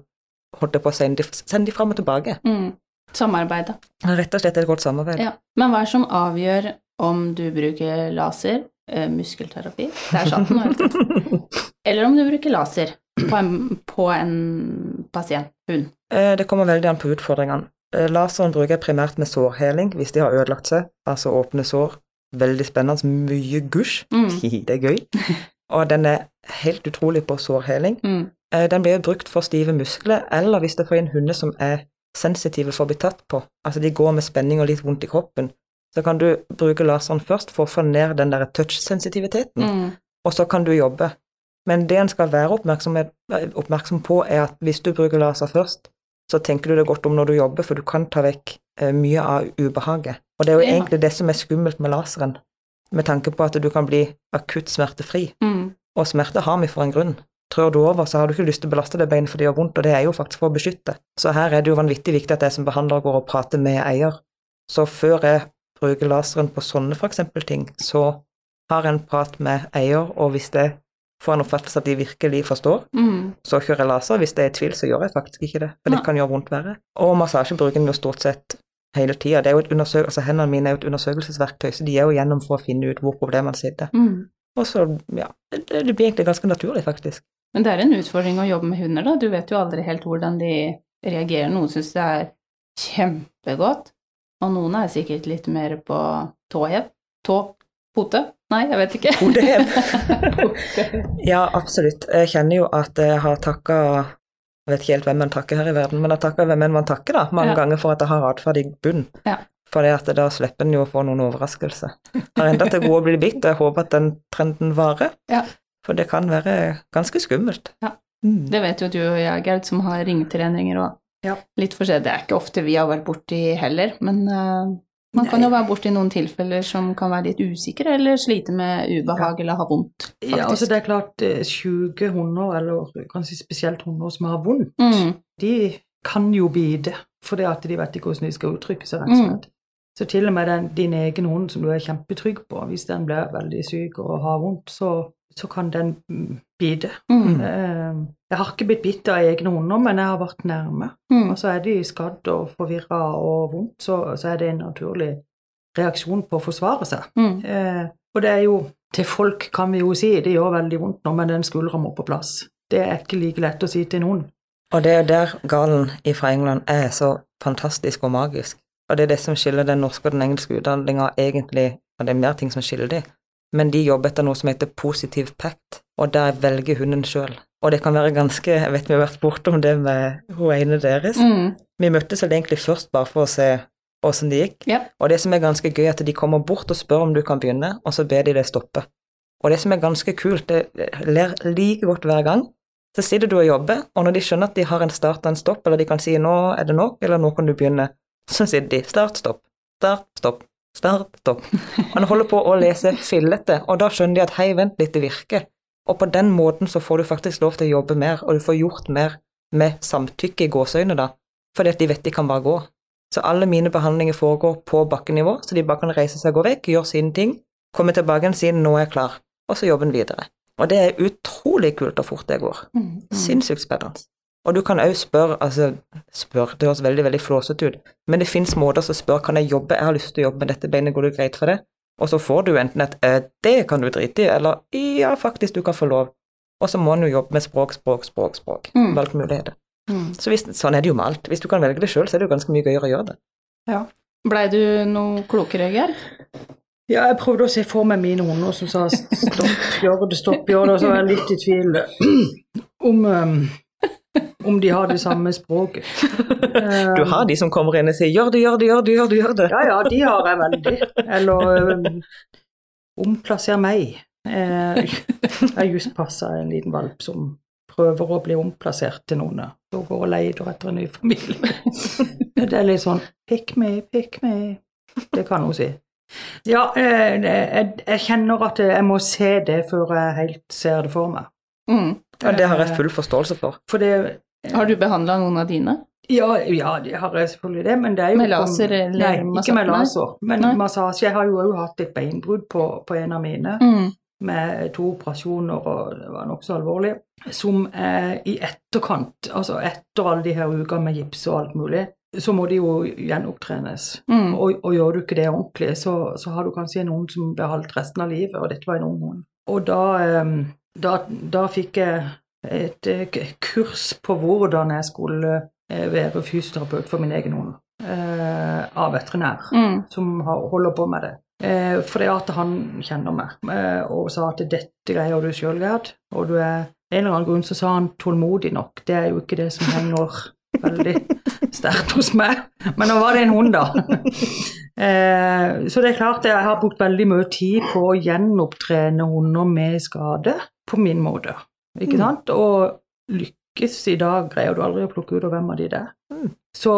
holde på å sende de, sende de fram og tilbake. Mm. Samarbeide. Rett og slett et godt samarbeid. Ja. Men hva er det som avgjør om du bruker laser, eh, muskelterapi det satt den, vet. Eller om du bruker laser på en, på en pasient, hund. Eh, Det kommer veldig an på utfordringene. Eh, Laseren bruker jeg primært med sårheling hvis de har ødelagt seg, altså åpne sår. Veldig spennende, mye gusj. Mm. Det er gøy. Og den er helt utrolig på sårheling. Mm. Eh, Den blir brukt for stive muskler, eller hvis det får inn hunder som er sensitive for å bli tatt på, altså de går med spenning og litt vondt i kroppen, så kan du bruke laseren først for å få ned den der touch-sensitiviteten, Mm. og så kan du jobbe. Men det en skal være oppmerksom, oppmerksom på, er at hvis du bruker laser først, så tenker du det godt om når du jobber, for du kan ta vekk eh, mye av ubehaget. Og det er jo Ja. egentlig det som er skummelt med laseren, med tanke på at du kan bli akutt smertefri. Mm. Og smerte har vi for en grunn. Trør du over, så har du ikke lyst til å belaste det beinet for det gjør vondt, og det er jo faktisk for å beskytte. Så her er det jo vanvittig viktig at jeg som behandler går og prater med eier. Så før jeg bruker laseren på sånne eksempel ting, så har jeg en prat med eier, og hvis det får en oppfattelse at de virkelig forstår, Mm. så kjører jeg laser. Hvis det er tvil, så gjør jeg faktisk ikke det, for det kan gjøre vondt verre. Og massasje bruker vi jo stort sett hele tida. Altså Hendene mine er jo et undersøkelsesverktøy, så de er jo gjennom for å finne ut hvor problemene sitter. Mm. Og så, ja, det, det blir egentlig ganske naturlig, faktisk. Men det er en utfordring å jobbe med hunder, da. Du vet jo aldri helt hvordan de reagerer. Noen syns det er kjempegodt, og noen er sikkert litt mer på tåhev. Tå? Pote? Nei, jeg vet ikke. Hodehev. Ja, absolutt. Jeg kjenner jo at jeg har takka Jeg vet ikke helt hvem man takker her i verden, men jeg takker hvem en man takker, da, mange Ja. ganger for at jeg har atferd i bunn. Ja. For da slipper en jo å få noen overraskelser. Har enda til gode å bli bitt, og jeg håper at den trenden varer. Ja. For det kan være ganske skummelt. Ja. Mm. Det vet jo du og jeg, Gerd, som har ringetreninger og Ja. litt forskjellig. Det er ikke ofte vi har vært borti heller, men eh, man kan jo være borti noen tilfeller som kan være litt usikre, eller slite med ubehag eller ha vondt, faktisk. Ja, altså det er klart eh, syke hunder, eller kanskje spesielt hunder som har vondt, mm. de kan jo bite, fordi at de vet ikke hvordan de skal uttrykke seg, rett og Mm. slett. Så til og med den, din egen hund som du er kjempetrygg på, hvis den blir veldig syk og har vondt, så, så kan den mm, bite. Mm. Eh, Jeg har ikke blitt bitt av egne hunder, men jeg har vært nærme. Mm. Og så er de skadd og forvirra og vondt, så, så er det en naturlig reaksjon på å forsvare seg. Mm. Eh, og det er jo Til folk kan vi jo si det gjør veldig vondt nå, men den skuldra må på plass. Det er ikke like lett å si til noen. Og det er der galen fra England er så fantastisk og magisk. Og det er det som skiller den norske og den engelske utdanninga egentlig, og det er mer ting som skiller de, men de jobber etter noe som heter positiv pact, og der velger hunden sjøl. Og det kan være ganske Jeg vet vi har vært bortom det med hun ene deres. Mm. Vi møttes vel egentlig først bare for å se åssen det gikk. Yep. Og det som er ganske gøy, er at de kommer bort og spør om du kan begynne, og så ber de deg stoppe. Og det som er ganske kult, det ler like godt hver gang, så sitter du og jobber, og når de skjønner at de har en start og en stopp, eller de kan si 'nå er det nok', eller 'nå kan du begynne', så sier de 'start, stopp', 'start, stopp', 'start, stopp'. Han holder på å lese fillete, og da skjønner de at 'hei, vent litt, det virker'. Og på den måten så får du faktisk lov til å jobbe mer, og du får gjort mer med samtykke i gåseøyne, da, fordi at de vet de kan bare gå. Så alle mine behandlinger foregår på bakkenivå, så de bare kan reise seg og gå vekk, gjøre sine ting, komme tilbake igjen, si 'nå er jeg klar', og så jobbe videre. Og det er utrolig kult hvor fort det går. Mm. Mm. Sinnssykt spennende. Og du kan òg spørre, altså spør, det høres veldig veldig flåsete ut, men det fins måter som spørre kan jeg jobbe, jeg har lyst til å jobbe med dette beinet, går det greit for det? Og så får du enten et eh, det kan du drite i, eller ja, faktisk, du kan få lov. Og så må en jo jobbe med språk, språk, språk, språk. Mm. Valgmuligheter. Mm. Så hvis, sånn er det jo med alt. Hvis du kan velge det sjøl, så er det jo ganske mye gøyere å gjøre det. Ja. Blei du noe klokere, Geir? Ja, jeg prøvde å se for meg mine hunder som sa stopp, gjør det, stopp, gjør det, og så var jeg litt i tvil. om, um, om de har det samme språket. Du har de som kommer inn og sier 'gjør det, gjør det, gjør det', gjør det, gjør det. Ja, ja, de har jeg veldig. Eller um, omplasser meg. Eh, jeg har just passa en liten valp som prøver å bli omplassert til noen. Og går og leter etter en ny familie. Det er litt sånn 'pick me, pick me'. Det kan hun si. Ja, eh, jeg, jeg kjenner at jeg må se det før jeg helt ser det for meg. Mm. Ja, det har jeg full forståelse for. For det Har du behandla noen av dine? Ja, ja, det har jeg selvfølgelig det, men det er jo Med laser eller Nei, ikke med laser, men Nei. massasje. Jeg har jo òg hatt et beinbrudd på, på en av mine, Mm. med to operasjoner, og det var nokså alvorlig, som eh, i etterkant, altså etter alle de her ukene med gips og alt mulig, så må de jo gjenopptrenes. Mm. Og, og gjør du ikke det ordentlig, så, så har du kanskje en hund som blir halvt resten av livet, og dette var en ung hund. Og da, eh, da, da fikk jeg et eh, kurs på hvordan jeg skulle eh, være fysioterapeut for min egen hund, eh, av veterinær, Mm. som holder på med det. Eh, fordi at han kjenner meg, eh, og sa at dette greier du sjøl, Gerd. Og du er en eller annen grunn så sa han tålmodig nok. Det er jo ikke det som henger veldig sterkt hos meg. Men nå var det en hund, da. Eh, så det er klart jeg har brukt veldig mye tid på å gjenopptrene hunder med skade på min måte. Ikke Mm. sant? Og lykkes i dag greier du aldri å plukke ut av hvem av de det er. Mm. Så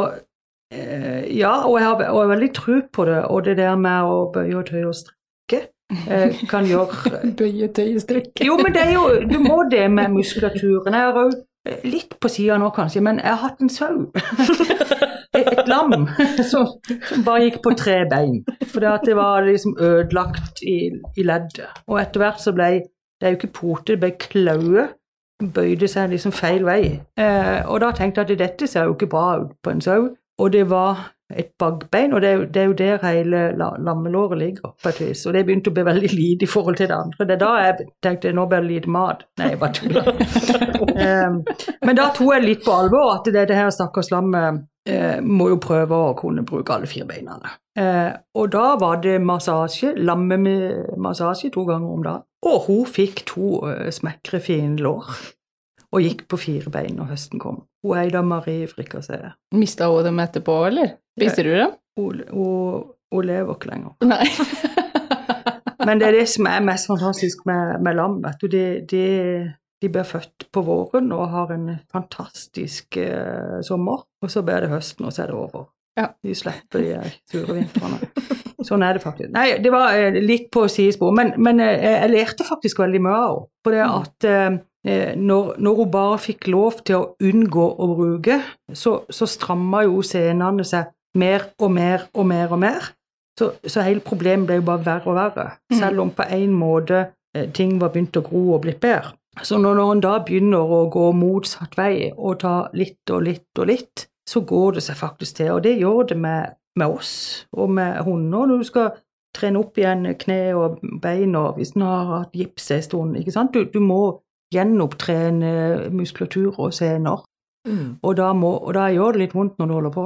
eh, ja, og jeg har og jeg har veldig tro på det. Og det der med å bøye og tøye og strekke eh, kan gjøre Bøye, tøye, strekke. jo, men det er jo, du må det med muskulaturen. Jeg har jo litt på sida nå, kanskje, men jeg har hatt en sau. Et, et lam som, som bare gikk på tre bein. For det var liksom ødelagt i, i leddet. Og etter hvert så ble det er jo ikke porter, det ble klaue. Bøyde seg liksom feil vei. Eh, og da tenkte jeg at dette ser jo ikke bra ut på en sau. Og det var et bakbein, og det er, jo, det er jo der hele la, lammelåret ligger. på et vis. Og det begynte å bli veldig lite i forhold til det andre. Det er da jeg tenkte nå blir det lite mat. Nei, jeg bare tuller. eh, men da tok jeg litt på alvor at det, det her stakkars lammet eh, må jo prøve å kunne bruke alle fire beina. Eh, og da var det massasje, lammemassasje to ganger om dagen. Og hun fikk to uh, smekre, fine lår. Og gikk på fire bein når høsten kom. Hun eide Marie Frikassé. Mista hun dem etterpå, eller? Spiste du dem? Hun, hun, hun lever ikke lenger. Nei. Men det er det som er mest fantastisk med, med lam. vet du. De, de, de blir født på våren og har en fantastisk eh, sommer. Og så blir det høsten, og så er det over. Ja. De slipper de sure vintrene. Sånn er det faktisk. Nei, det var eh, litt på sidespor, men, men eh, jeg lærte faktisk veldig mye av henne. For det at eh, når, når hun bare fikk lov til å unngå å bruke, så, så stramma jo scenene seg mer og mer og mer og mer. Så, så hele problemet ble jo bare verre og verre, Mm. selv om på en måte ting var begynt å gro og blitt bedre. Så når en da begynner å gå motsatt vei og ta litt og litt og litt, så går det seg faktisk til. Og det gjør det med, med oss og med hunder når du skal trene opp igjen kne og bein og hvis den har hatt gips en stund. ikke sant? Du, du må gjenopptrene muskulatur og sener, Mm. og da, må, og da gjør det litt vondt når du holder på.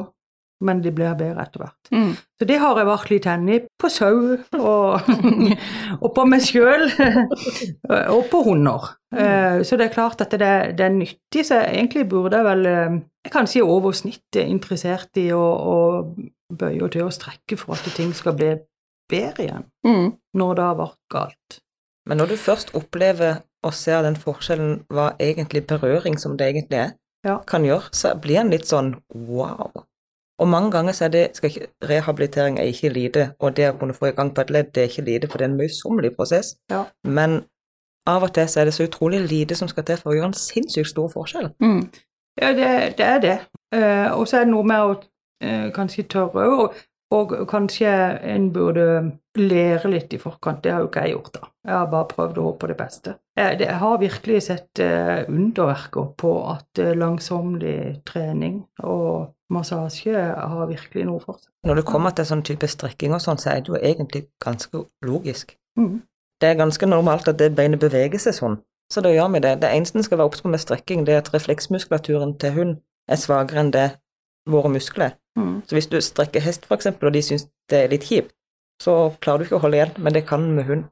Men det blir bedre etter hvert. Mm. Så det har jeg vært litt hendig. På sau og, og på meg sjøl. og på hunder. Mm. Så det er klart at det, det er nyttig. Så egentlig burde jeg vel jeg kan si over snittet interessert i å, å bøye og tøye og strekke for at ting skal bli bedre igjen, Mm. når det har vært galt. Men når du først opplever og ser den forskjellen hva egentlig berøring som det egentlig er, Ja. kan gjøre, så blir en litt sånn wow. Og mange ganger så er det ikke, Rehabilitering er ikke lite, og det å kunne få i gang på et ledd, det er ikke lite, for det er en møysommelig prosess. Ja. Men av og til så er det så utrolig lite som skal til for å gjøre en sinnssykt stor forskjell. Mm. Ja, det, det er det. Uh, og så er det noe med å uh, kanskje tørre, og, og kanskje en burde lære litt i forkant. Det har jo ikke jeg gjort, da. Jeg har bare prøvd å håpe på det beste. Jeg, det, jeg har virkelig sett uh, underverker på at eh, langsommelig trening og massasje har virkelig noe for seg. Når det kommer til sånn type strekking og sånn, så er det jo egentlig ganske logisk. Mm. Det er ganske normalt at det beinet beveger seg sånn, så da gjør vi det. Det eneste en skal være obs på med strekking, det er at refleksmuskulaturen til hund er svakere enn det våre muskler er. Mm. Så hvis du strekker hest, for eksempel, og de syns det er litt kjipt, så klarer du ikke å holde igjen, men det kan med hund.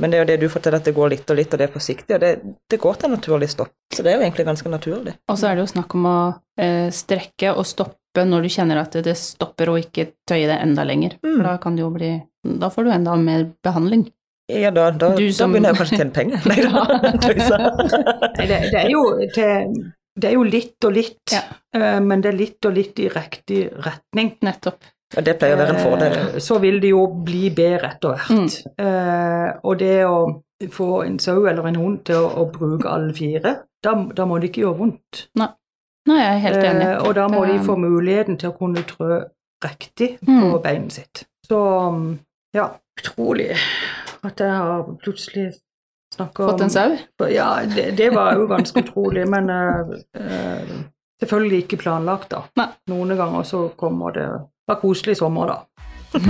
Men det er jo det du forteller, at det går litt og litt, og det er forsiktig, og det, det går til en naturlig stopp. Så det er jo egentlig ganske naturlig. Og så er det jo snakk om å eh, strekke og stoppe når du kjenner at det stopper, og ikke tøye det enda lenger. Mm. For da kan det jo bli Da får du enda mer behandling. Ja, da, da, som- da begynner jeg kanskje å tjene penger. Nei da. Nei, det, det, er jo det, det er jo litt og litt, Ja. eh, men det er litt og litt i riktig retning. Nettopp. Og det pleier å være en fordel. Eh, Så vil det jo bli bedre etter hvert. Eh, og det å få en sau eller en hund til å, å bruke alle fire, da, da må det ikke gjøre vondt. Nei, jeg er helt enig. Eh, og da må de få muligheten til å kunne trø riktig på Mm. beinet sitt. Så ja, utrolig at jeg har plutselig snakka om Fått en sau? Ja, det, det var jo ganske utrolig, men eh, eh, selvfølgelig ikke planlagt, da. Nei. Noen ganger så kommer det Det var koselig sommer, da.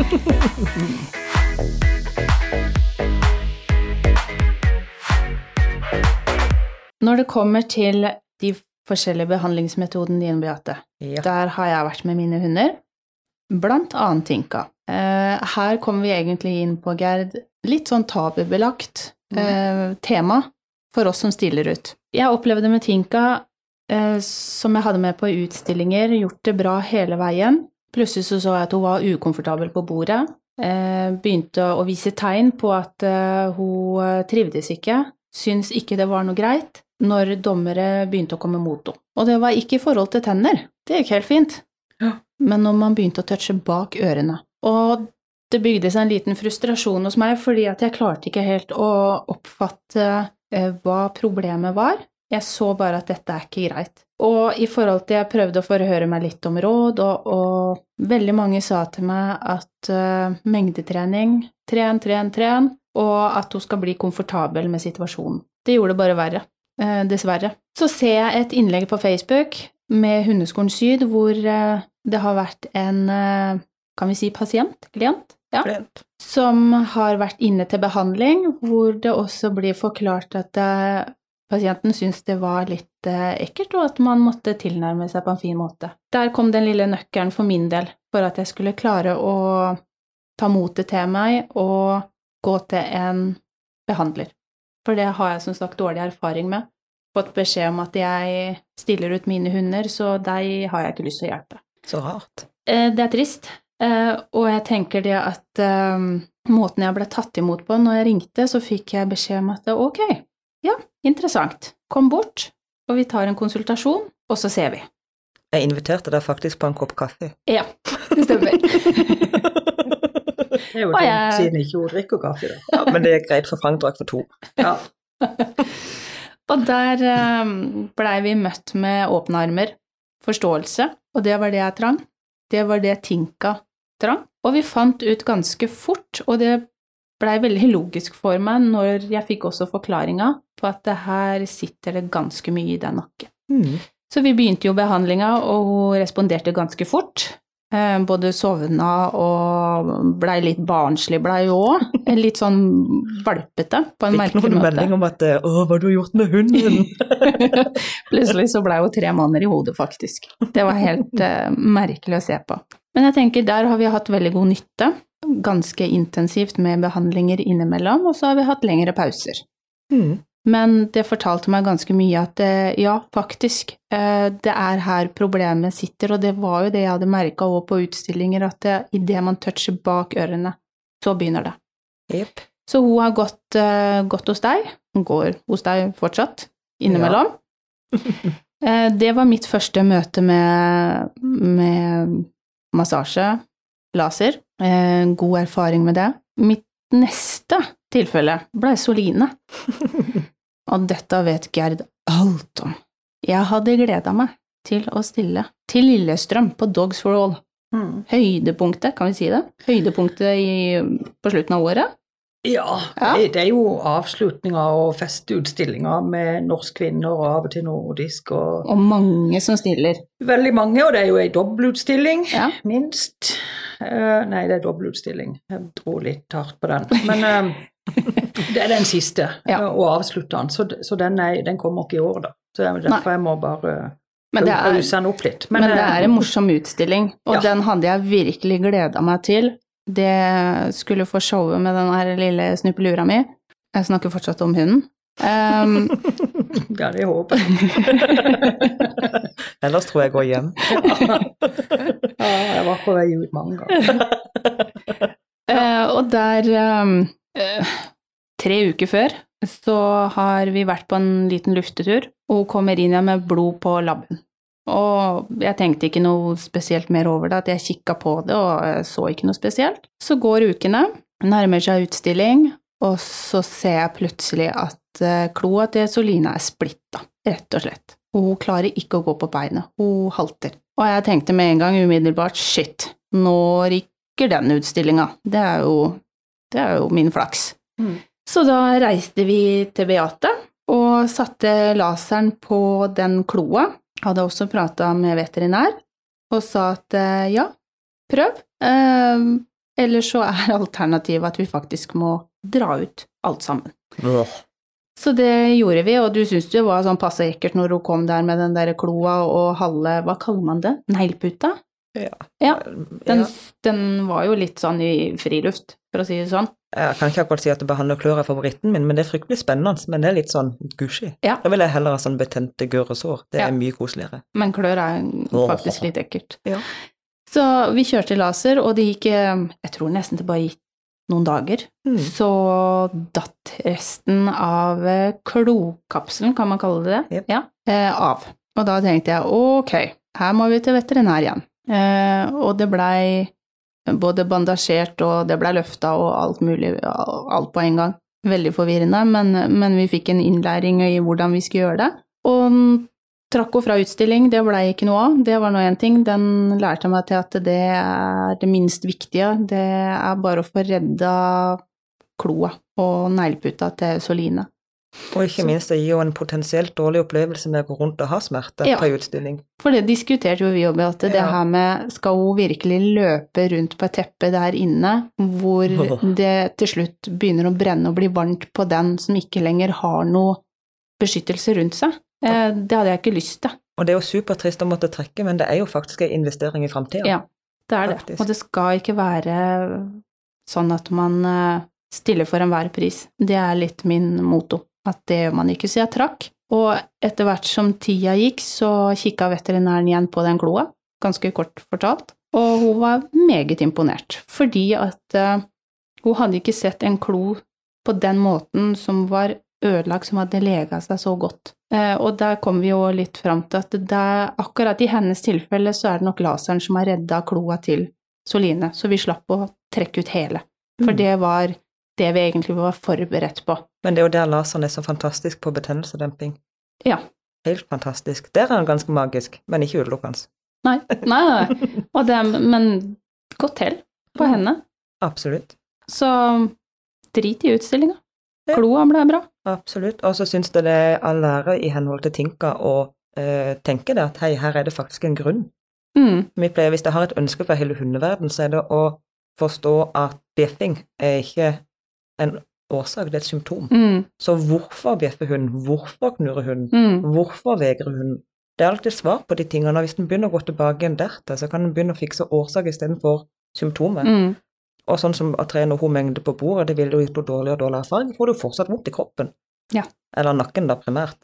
Når det kommer til de forskjellige behandlingsmetoden dine, Beate, Ja. der har jeg vært med mine hunder, blant annet Tinka. Eh, her kommer vi egentlig inn på, Gerd, litt sånn tabubelagt eh, tema for oss som stiller ut. Jeg opplevde med Tinka, eh, som jeg hadde med på utstillinger, gjort det bra hele veien. Plutselig så, så jeg at hun var ukomfortabel på bordet. Begynte å vise tegn på at hun trivdes ikke. syntes ikke det var noe greit når dommere begynte å komme mot henne. Og det var ikke i forhold til tenner, det gikk helt fint. Ja. Men når man begynte å touche bak ørene. Og det bygde seg en liten frustrasjon hos meg, fordi at jeg klarte ikke helt å oppfatte eh, hva problemet var. Jeg så bare at dette er ikke greit. Og i forhold til jeg prøvde å forhøre meg litt om råd, og, og veldig mange sa til meg at uh, mengdetrening, tren, tren, tren, og at hun skal bli komfortabel med situasjonen. Det gjorde det bare verre, dessverre. Så ser jeg et innlegg på Facebook med Hundeskolen Syd hvor eh, det har vært en, eh, kan vi si pasient, klient, ja, Klient. som har vært inne til behandling, hvor det også blir forklart at eh, pasienten syntes det var litt eh, ekkelt, og at man måtte tilnærme seg på en fin måte. Der kom den lille nøkkelen for min del, for at jeg skulle klare å ta motet til meg og gå til en behandler. For det har jeg som sagt dårlig erfaring med. Fått beskjed om at jeg stiller ut mine hunder, så deg har jeg ikke lyst til å hjelpe. Så rart. Eh, Det er trist, eh, og jeg tenker det at eh, måten jeg ble tatt imot på når jeg ringte, så fikk jeg beskjed om at ok, ja, interessant, kom bort, og vi tar en konsultasjon, og så ser vi. Jeg inviterte deg faktisk på en kopp kaffe. Ja, det stemmer. Det er jo det, jeg- siden ikke hun drikker kaffe, da. Ja, men det er greit, for Frank drakk for to. Ja. Og der eh, blei vi møtt med åpne armer, forståelse, og det var det jeg trang. Det var det Tinka trang. Og vi fant ut ganske fort, og det blei veldig logisk for meg når jeg fikk også forklaringa på at det her sitter det ganske mye i den nakken. Mm. Så vi begynte jo behandlinga, og hun responderte ganske fort. Eh, Både sovna og blei litt barnslig, blei òg. Litt sånn valpete, på en merkelig Fikk merkelig noen melding om at eh, 'Å, hva har du gjort med hunden?' Plutselig så blei hun tre manner i hodet, faktisk. Det var helt uh, merkelig å se på. Men jeg tenker der har vi hatt veldig god nytte. Ganske intensivt med behandlinger innimellom, og så har vi hatt lengre pauser. Mm. Men det fortalte meg ganske mye at eh, ja, faktisk, eh, det er her problemet sitter, og det var jo det jeg hadde merka òg på utstillinger, at det, idet man toucher bak ørene, så begynner det. Yep. Så hun har gått, eh, gått hos deg, hun går hos deg fortsatt, innimellom. Ja. det var mitt første møte med, med massasje, laser. Eh, god erfaring med det. Mitt neste tilfelle ble Soline. Og dette vet Gerd alt om. Jeg hadde gleda meg til å stille til Lillestrøm på Dogs for All. Mm. Høydepunktet, kan vi si det? Høydepunktet i, på slutten av året? Ja, Ja. Det, det er jo avslutninger og festeutstillinger med norsk kvinner og av og til nordisk og Og mange som stiller. Veldig mange, og det er jo ei dobbeltutstilling, Ja. minst. Uh, nei, det er dobbeltutstilling. Jeg dro litt hardt på den. Men eh, det er den siste, Ja. eh, og avslutter den. Så, så den, er, den kommer ikke i år, da. Så derfor jeg må bare Men det er, den opp litt. men det eh, er en morsom utstilling, og Ja. den hadde jeg virkelig gleda meg til. Det skulle få showet med den her lille snuppelura mi. Jeg snakker fortsatt om hunden. Um, Ja, det håper jeg. Ellers tror jeg jeg går hjem. Ja, jeg var på vei ut mange ganger. Uh, og der um, eh, Tre uker før så har vi vært på en liten luftetur, og kommer inn igjen med blod på labben. Og jeg tenkte ikke noe spesielt mer over det, at jeg kikka på det og så ikke noe spesielt. Så går ukene, nærmer seg utstilling, og så ser jeg plutselig at eh, kloa til Solina er splitta, rett og slett. Og hun klarer ikke å gå på beinet, hun halter. Og jeg tenkte med en gang umiddelbart shit, nå rykker den utstillinga. Det er jo, det er jo min flaks. Mm. Så da reiste vi til Beate og satte laseren på den kloa. Hadde også prata med veterinær og sa at eh, ja, prøv. Eh, eller så er alternativet at vi faktisk må dra ut alt sammen. Så det gjorde vi, og du syntes det var sånn passe ekkelt når hun kom der med den der kloa og halve Hva kaller man det? Negleputa? Ja. Ja, Den, Ja. den var jo litt sånn i friluft, for å si det sånn. Jeg kan ikke akkurat si at behandler klør er favoritten min, men det er fryktelig spennende. Men det er litt sånn gushy. Ja. Da vil jeg heller ha sånn betente gørresår. Det Ja. er mye koseligere. Men klør er faktisk litt ekkelt. Ja. Så vi kjørte laser, og det gikk eh, Jeg tror nesten det bare gikk noen dager. Mm. Så datt resten av eh, klokapselen, kan man kalle det det, yep. ja, eh, av. Og da tenkte jeg ok, her må vi til veterinær igjen. Og det blei både bandasjert og det blei løfta og alt mulig, alt på en gang. Veldig forvirrende, men, men vi fikk en innlæring i hvordan vi skulle gjøre det. Og trakk henne fra utstilling, det blei ikke noe av. Det var nå én ting. Den lærte meg til at det er det minst viktige. Det er bare å få redda kloa og negleputa til Soline. Og ikke minst, det gir jo en potensielt dårlig opplevelse med å gå rundt og ha smerte Ja. på en utstilling. For det diskuterte jo vi òg, at det Ja. her med skal hun virkelig løpe rundt på et teppe der inne, hvor det til slutt begynner å brenne og bli varmt på den som ikke lenger har noe beskyttelse rundt seg? Eh, Det hadde jeg ikke lyst til. Og det er jo supertrist å måtte trekke, men det er jo faktisk en investering i framtida. Ja, det er det. Og det skal ikke være sånn at man eh, stiller for enhver pris. Det er litt min motto. At det gjør man ikke. Så jeg trakk. Og etter hvert som tida gikk, så kikka veterinæren igjen på den kloa, ganske kort fortalt, og hun var meget imponert. Fordi at uh, hun hadde ikke sett en klo på den måten som var ødelagt, som hadde lega seg så godt. Uh, og der kom vi jo litt fram til at det akkurat i hennes tilfelle så er det nok laseren som har redda kloa til Soline, så vi slapp å trekke ut hele. For Mm. det var det vi egentlig var forberedt på. Men det er jo der laseren er så fantastisk på betennelsedemping. Ja. Helt fantastisk. Der er han ganske magisk, men ikke utelukkende. Nei, nei, nei. Og det, men godt til på henne. Absolutt. Så drit i utstillinga. Kloa ble bra. Absolutt. Og så syns jeg det er all ære i henhold til Tinka å eh, tenke det at hei, her er det faktisk en grunn. Mm, Vi pleier, Hvis jeg har et ønske for hele hundeverden, så er det å forstå at bjeffing er ikke en årsak, det er et symptom. mm, Så hvorfor bjeffer hun? Hvorfor knurrer hun? mm. Hvorfor vegrer hun? Det er alltid svar på de tingene. og Hvis en begynner å gå tilbake igjen dertil, så kan en begynne å fikse årsak istedenfor symptomet. Mm. Og sånn som å trene noe mengde på bordet, det vil jo gi dårligere og dårligere erfaring, får du fortsatt vondt i kroppen. Ja. Eller nakken, da, primært.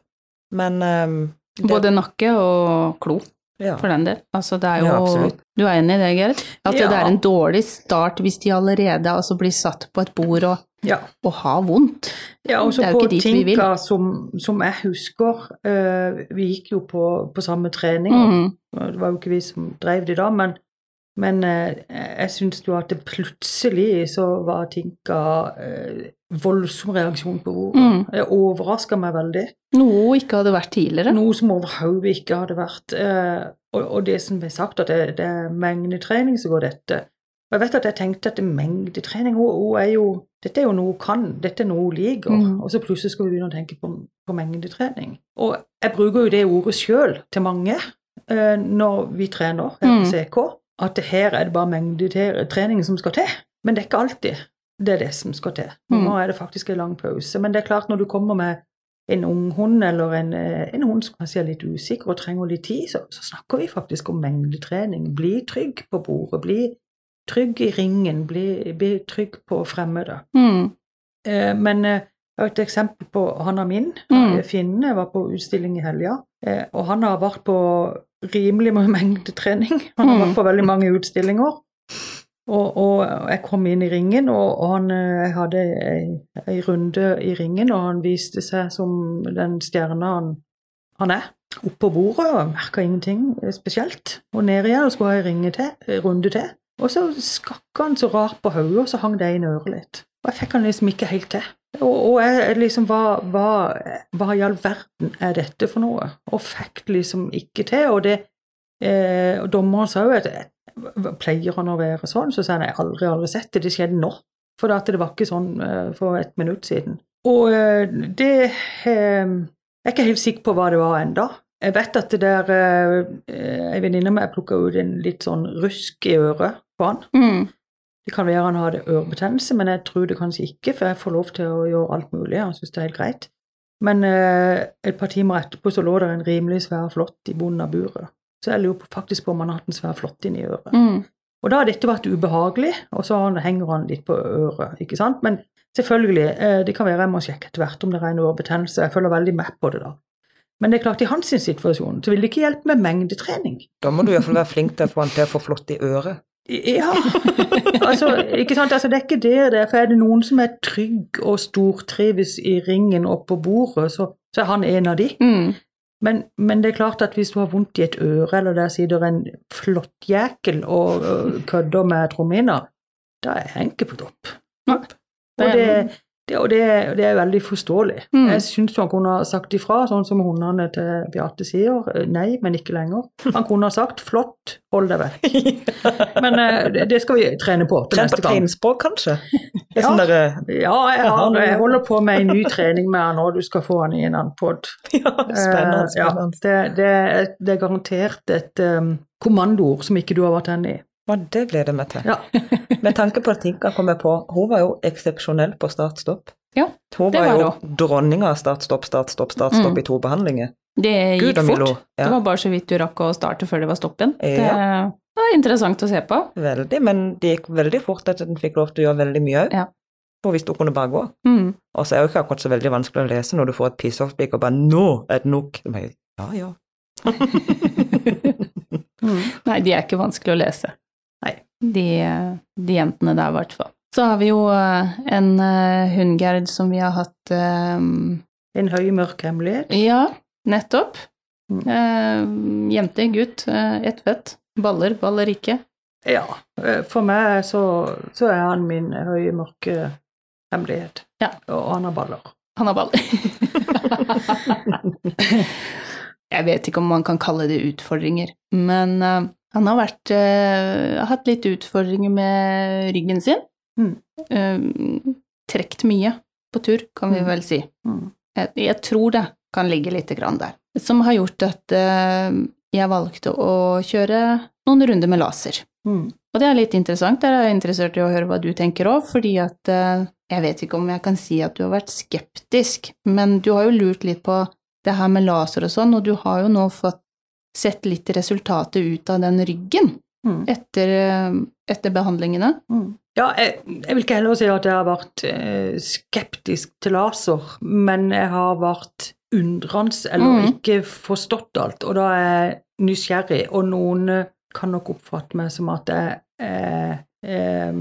Men um, det, Både nakke og klo, ja. for den del. Altså, det er jo Ja. Du er enig i det, Gerrit? At Ja. det er en dårlig start hvis de allerede altså, blir satt på et bord og, og har vondt. Ja, og så på ting vi som, som jeg husker uh, Vi gikk jo på, på samme trening. Mm. Det var jo ikke vi som drev det da, men, men eh, jeg syns jo at det plutselig så var Tinka eh, voldsom reaksjon på ordet. Mm. Det overraska meg veldig. Noe hun ikke hadde vært tidligere. Noe som overhodet ikke hadde vært. Eh, og, og det som ble sagt, at det, det er mengdetrening som går dette. Og jeg vet at jeg tenkte at det er mengdetrening hun, hun er jo, Dette er jo noe hun kan, dette er noe hun liker. Mm. Og så plutselig skal vi begynne å tenke på, på mengdetrening. Og jeg bruker jo det ordet sjøl til mange eh, når vi trener her Mm. på CK, at her er det bare mengdetrening som skal til. Men det er ikke alltid det er det som skal til. Mm. Nå er det faktisk en lang pause. Men det er klart, når du kommer med en ung hund eller en, eh, en hund som kanskje er litt usikker og trenger litt tid, så, så snakker vi faktisk om mengdetrening. Bli trygg på bordet, bli trygg i ringen, bli, bli trygg på fremmede. Mm. Eh, men, eh, Jeg har et eksempel på han er min. Mm. Finne var på utstilling i helga, eh, og han har vært på rimelig mye mengdetrening. Han har vært på veldig mange utstillinger. Og, og jeg kom inn i ringen, og, og han eh, jeg hadde ei, runde i ringen, og han viste seg som den stjerna han, han er. Oppå på bordet, og merka ingenting eh, spesielt. Og ned igjen og skulle ha ei eh, runde til. Og så skakka han så rart på hodet, og så hang det i øret litt. Og jeg fikk han liksom ikke helt til. Og, og jeg liksom hva, hva, hva i all verden er dette for noe? Og fikk liksom ikke til. Og det eh, dommeren sa jo at eh, pleier han å være sånn? Så sa han jeg har aldri, aldri sett det. Det skjedde nå. For det var ikke sånn eh, for et minutt siden. Og eh, det eh, Jeg er ikke helt sikker på hva det var enda. Jeg vet at det der eh, Ei venninne av meg plukka ut en litt sånn rusk i øret på han. Mm. Det kan være han hadde ørebetennelse, men jeg tror det kanskje ikke, for jeg får lov til å gjøre alt mulig. Han syns det er helt greit. Men eh, et par timer etterpå så lå det en rimelig svær flått i bunnen av buret. Så jeg lurer på- faktisk på om han har hatt en svær flått inni øret. Mm. Og da har dette vært ubehagelig, og så henger han litt på øret, ikke sant. Men selvfølgelig, eh, det kan være jeg må sjekke etter hvert om det er en ørebetennelse. Jeg følger veldig med på det da. Men det er klart, i hans situasjon så vil det ikke hjelpe med mengdetrening. Da må du iallfall være flink til å få han til å få flått i øret. Ja, altså, ikke sant? Altså, det er ikke det det er, for er det noen som er trygg og stortrives i ringen og på bordet, så, så er han en av de. Mm. Men, men det er klart at hvis du har vondt i et øre, eller der sitter en flott jækel og kødder med trommehinna, da er Henke på topp. Ja. Og det, det, og det, det er veldig forståelig. Mm. Jeg syns han kunne ha sagt ifra, sånn som hundene til Beate sier. Nei, men ikke lenger. Han kunne ha sagt 'flott, hold deg vekk'. Men eh, det- det skal vi trene på til Tren på tegnspråk, kanskje? Ja. sånn der, Ja, jeg, har, jeg holder på med en ny trening med han, og du skal få han i en annen pod. ja, spennende. Eh, ja, det er garantert et um, kommandoord som ikke du har vært enig i. Og det gleder jeg meg til. Ja. Med tanke på at Tinka kommer på, hun var jo eksepsjonell på start-stopp. Ja, Hun var var jo dronninga av start-stopp, start-stopp, start-stopp Mm. i to behandlinger. Det gikk Gud, fort. Ja. Det var bare så vidt du rakk å starte før det var stopp igjen. Det var interessant å se på. veldig, men det gikk veldig fort at hun fikk lov til å gjøre veldig mye òg. Ja. hvis hun kunne bare gå. Mm. Og så er det jo ikke akkurat så veldig vanskelig å lese når du får et piss-off-blikk og bare 'Nå er det nok'. Bare, Ja, ja. Mm. Nei, de er ikke vanskelig å lese. De, de jentene der, i hvert fall. Så har vi jo eh, en uh, hunngerd som vi har hatt um, En høy, mørk hemmelighet. Ja, nettopp. Mm. Uh, jente, gutt, uh, ett fett. Baller, baller ikke. Ja, eh, for meg så, så er han min høye, mørke hemmelighet. Ja. Og han har baller. Han har baller. Jeg vet ikke om man kan kalle det utfordringer, men eh, han har vært, uh, hatt litt utfordringer med ryggen sin. Mm. Uh, trekt mye på tur, kan vi Mm. vel si. Mm. Jeg, jeg tror det kan ligge litt grann der. Som har gjort at uh, jeg valgte å kjøre noen runder med laser. Mm. Og det er litt interessant. Der er jeg interessert i å høre hva du tenker òg, fordi at eh, jeg vet ikke om jeg kan si at du har vært skeptisk, men du har jo lurt litt på det her med laser og sånn, og du har jo nå fått sett litt resultatet ut av den ryggen Mm. etter, eh, etter behandlingene. Mm. Ja, jeg, jeg vil ikke heller si at jeg har vært eh, skeptisk til laser, men jeg har vært undrende eller Mm. ikke forstått alt, og da er jeg nysgjerrig, og noen kan nok oppfatte meg som at jeg er eh,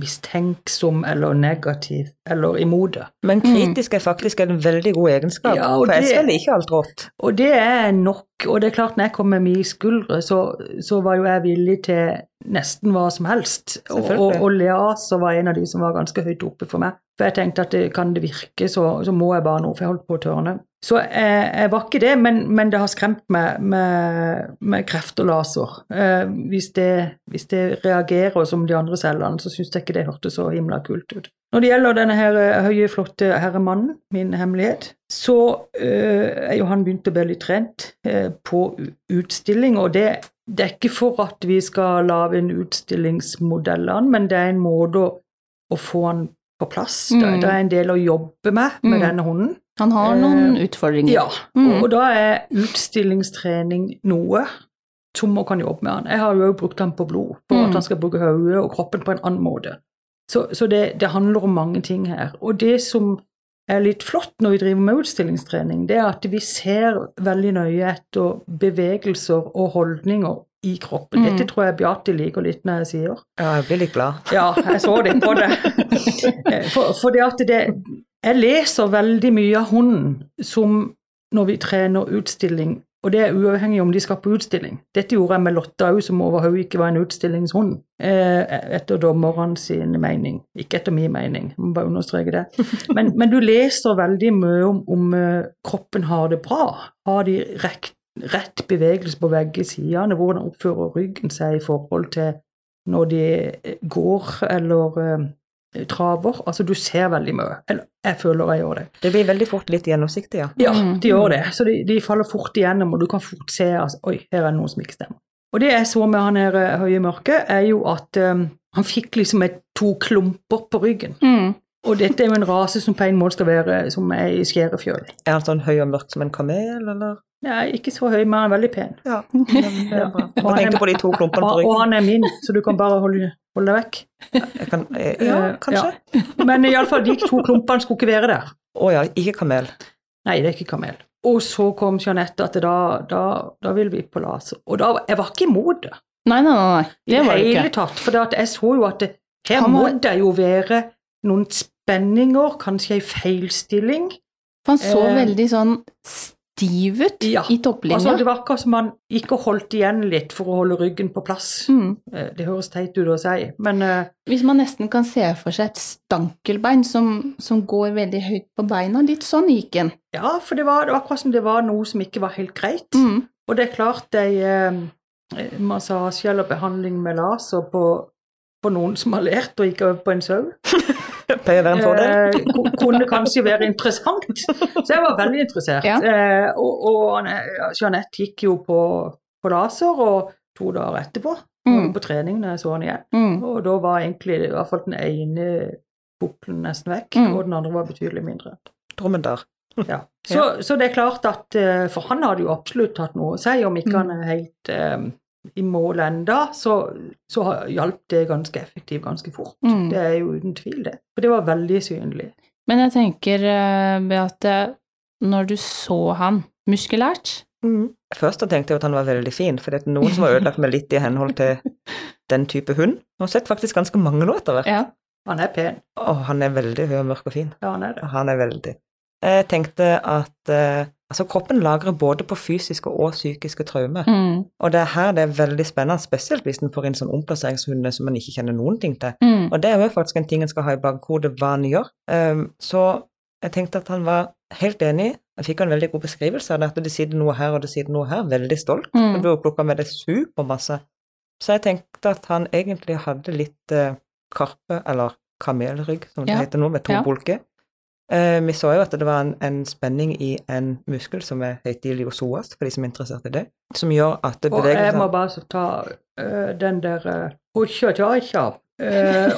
mistenksom eller negativ eller imot det. Men kritisk er faktisk en veldig god egenskap. Ja, og for jeg det- svelger ikke alt rått. Og det er nok, og det er klart når jeg kom med mine skuldre, så, så var jo jeg villig til nesten hva som helst. Og, og, og Leaser var en av de som var ganske høyt oppe for meg. For jeg tenkte at det, kan det virke, så, så må jeg bare noe, for jeg holdt på å tørne. Så jeg, jeg var ikke det, men, men det har skremt meg med, med kreft og laser. Eh, hvis, det, hvis det reagerer som de andre cellene, så syns jeg ikke det hørtes så himla kult ut. Når det gjelder denne her eh, høye, flotte herremannen, min hemmelighet, så eh, er jo han begynt å bli litt trent eh, på utstilling, og det, det er ikke for at vi skal lage en utstillingsmodell av han, men det er en måte å, å få han på plass. Det, Mm. det er en del å jobbe med med Mm. denne hunden. Han har noen utfordringer. Ja, Mm. og, da er utstillingstrening noe som man kan jobbe med han. Jeg har jo også brukt han på blod, for Mm. at han skal bruke hodet og kroppen på en annen måte. Så, så det, det handler om mange ting her. Og det som er litt flott når vi driver med utstillingstrening, det er at vi ser veldig nøye etter bevegelser og holdninger i kroppen. Mm. Dette tror jeg Beate liker litt når jeg sier. Ja, jeg blir litt glad. Ja, jeg så det på det. Eh, For, for det at det Jeg leser veldig mye av hunden som når vi trener utstilling, og det er uavhengig om de skal på utstilling. Dette gjorde jeg med Lotta òg, som overhodet ikke var en utstillingshund, eh, etter dommerne sin mening. Ikke etter min mening, jeg må bare understreke det. Men, men du leser veldig mye om, om eh, kroppen har det bra. Har de rett, rett bevegelse på begge sidene? Hvordan oppfører ryggen seg i forhold til når de går eller eh, traver? Altså, du ser veldig mye. Eller jeg føler jeg gjør det. Det blir veldig fort litt gjennomsiktig, ja. Ja, Mm. de gjør det. Så de, de faller fort igjennom, og du kan fort se altså, Oi, her er det noe som ikke stemmer. Og det jeg så med han her eh, høye mørke, er jo at um, han fikk liksom et, to klumper på ryggen. Mm. Og dette er jo en rase som på en måte skal være som er i skjærefjøl. Er han sånn høy og mørk som en kamel, eller? Nei, ikke så høy, men han er veldig pen. Ja, det er bra. Jeg tenkte på de to klumpene på ryggen. og han er min, så du kan bare holde, holde deg vekk. Jeg kan, eh, ja, kanskje. kanskje. Men iallfall, de to klumpene skulle ikke være der. Å ja, ikke kamel. Nei, det er ikke kamel. Og så kom Jeanette at da, da, da vil vi på laser. Og da, jeg var ikke imot det Nei, nei, nei. nei. i Det ikke. I det hele tatt. For jeg så jo at det, her må det jo være noen spenninger, kanskje ei feilstilling. Han så Eh, veldig sånn stiv ut Ja, i topplinja. Altså, det var akkurat som han ikke holdt igjen litt for å holde ryggen på plass. mm. Eh, Det høres teit ut å si, men eh, Hvis man nesten kan se for seg et stankelbein som, som går veldig høyt på beina, litt sånn gikk han. ja, for det var, det var akkurat som det var noe som ikke var helt greit. Mm. Og det er klart ei eh, massasje eller behandling med laser på, på noen som har lært og ikke øvd på en sau, pleier å være en fordel. eh, kunne kanskje være interessant. Så jeg var veldig interessert. Ja. Eh, og og Jeanette gikk jo på, på laser, og to dager etterpå Mm. på trening når jeg så henne igjen. Mm. Og da var egentlig i hvert fall den ene pukkelen nesten vekk, Mm. og den andre var betydelig mindre. Dromedar. Ja. Så, så det er klart at eh, For han hadde jo absolutt hatt noe å si, om ikke Mm. han er helt eh, i mål enda, så, så har- hjalp det ganske effektivt ganske fort. Mm. Det er jo uten tvil det. For det var veldig synlig. Men jeg tenker, eh, Beate, når du så han muskulært Først så tenkte jeg at han var veldig fin, for det er noen som har ødelagt meg litt i henhold til den type hund. Jeg har sett faktisk ganske mange nå etter hvert. Ja. Han er pen. Og han er veldig høy og mørk og fin. Ja, han er det. Han er veldig. Jeg tenkte at eh, altså kroppen lagrer både på fysiske og psykiske traumer. Mm. Og det er her det er veldig spennende, spesielt hvis en får inn sånn omplasseringshunde som man ikke kjenner noen ting til. Mm. Og det er jo faktisk en ting en skal ha i bakhodet hva en gjør. Um, så jeg tenkte at han var helt enig. Jeg fikk en veldig god beskrivelse av det, at det sitter noe her og det sitter noe her. Veldig stolt. Mm. Du har plukka med det supermasse. Så jeg tenkte at han egentlig hadde litt uh, karpe, eller kamelrygg, som det Ja. heter nå, med to Ja. bulker. Eh, vi så jo at det var en, en spenning i en muskel som er heter iliosoas, for de som er interessert i det, som gjør at det Og jeg må bare ta uh, den der uh,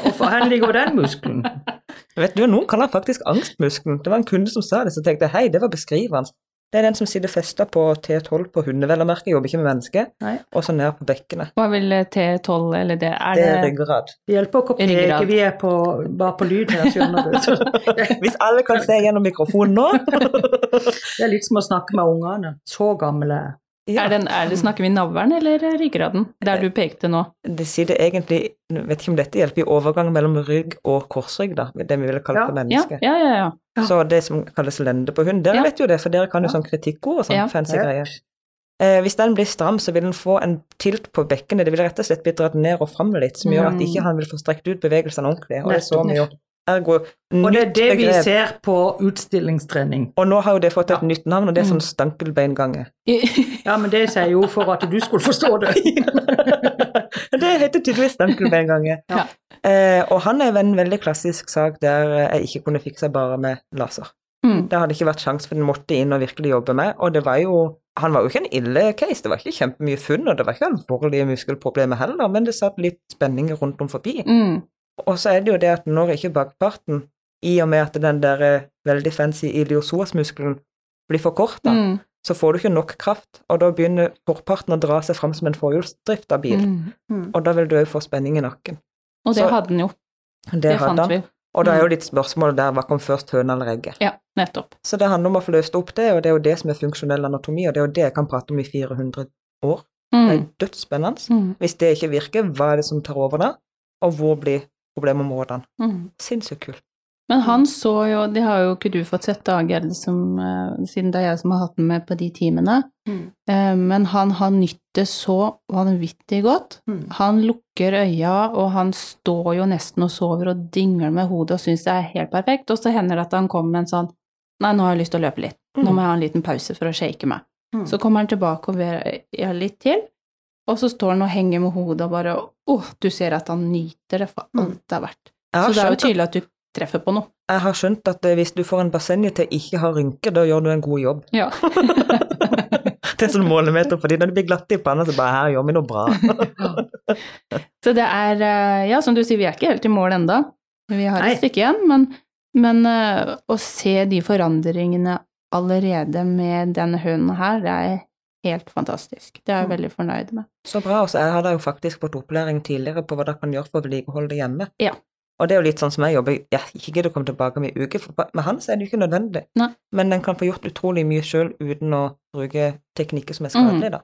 Og for hvor ligger den muskelen? Vet du, Noen kaller den faktisk angstmuskelen. Det var en kunde som sa det, så tenkte hei, det var beskrivende. Det er den som sitter festa på T12 på hunde, vel å merke, jobber ikke med mennesker, og så ned på bekkenet. Hva vil T12, eller det Er Det det, er ryggrad. Det hjelper ikke å peke, Ryggrad. vi er på, bare på lyd her, skjønner du. Hvis alle kan se gjennom mikrofonen nå Det er litt som å snakke med ungene. Så jeg. Ja. er, den, er det Snakker vi navlen eller ryggraden? Der du pekte nå. Det sitter egentlig jeg Vet ikke om dette hjelper i overgang mellom rygg og korsrygg, da. Det vi ville kalle Ja. for menneske. ja, ja. ja. Ja. Så det som kalles lende på hund, dere Ja. vet jo det, for dere kan jo Ja. sånn kritikkord og sånn Ja. fancy Ja. greier. Eh, hvis den blir stram, så vil den få en tilt på bekkenet. Det vil rett og slett bli dratt ned og fram litt, som gjør at Mm. ikke han vil få strekt ut bevegelsene ordentlig. Og det så vi jo. Ergo, Og det er det vi begrep. ser på utstillingstrening. Og nå har jo det fått et Ja. nytt navn, og det er Mm. sånn stankelbeingange. Ja, men det sier jo for at du skulle forstå det. det heter tydeligvis stankelbeingange. Ja. Eh, og han er en veldig klassisk sak der jeg ikke kunne fikse bare med laser. Mm. Det hadde ikke vært sjans, for den måtte inn og virkelig jobbe med. Og det var jo Han var jo ikke en ille case, det var ikke kjempemye funn, og det var ikke alvorlige muskelproblemer heller, men det satt litt spenning rundt om forbi. Mm. Og så er det jo det at når ikke bakparten, i og med at den der eh, veldig fancy iliosoas-muskelen blir forkorta, Mm. så får du ikke nok kraft, og da begynner forparten å dra seg fram som en forhjulsdrifta bil, Mm. Mm. og da vil du òg få spenning i nakken. Og det Så- hadde den jo. Det, Det fant han. vi. Og da er Mm. jo litt spørsmålet der hva kom først, høna eller egget? Ja, nettopp. Så det handler om å få løst opp det, og det er jo det som er funksjonell anatomi, og det er jo det jeg kan prate om i 400 år. Det er Mm. dødsspennende. Mm. Hvis det ikke virker, hva er det som tar over da? Og hvor blir problemområdene? Mm. Sinnssykt kult. Men han så jo, det har jo ikke du fått sett da, Gerd, som, eh, siden det er jeg som har hatt den med på de timene, Mm. Eh, men han har nytt det så vanvittig godt. Mm. Han lukker øya, og han står jo nesten og sover og dingler med hodet og syns det er helt perfekt, og så hender det at han kommer med en sånn Nei, nå har jeg lyst til å løpe litt. Nå må jeg ha en liten pause for å shake meg. Mm. Så kommer han tilbake og ber litt til, og så står han og henger med hodet og bare Å, du ser at han nyter det for Mm. alt det er verdt. Så det er jo tydelig at du treffer på noe. jeg har skjønt at eh, hvis du får en basseng til ikke ha rynker, da gjør du en god jobb. Ja. Det er sånn målemeter for dem. når de blir glatte i panna, så bare her gjør vi noe bra. Så det er eh, Ja, som du sier, vi er ikke helt i mål enda. Vi har et stykke igjen, men, men eh, å se de forandringene allerede med denne hønen her, det er helt fantastisk. Det er jeg Mm. veldig fornøyd med. Så bra. Og så jeg hadde jo faktisk fått opplæring tidligere på hva dere kan gjøre for å vedlikeholde det hjemme. Ja. Og det er jo litt sånn som jeg jobber Jeg ikke gidder å komme tilbake om en uke, for med han så er det jo ikke nødvendig. Nei. Men en kan få gjort utrolig mye sjøl uten å bruke teknikker som er Mm. skadelige, da.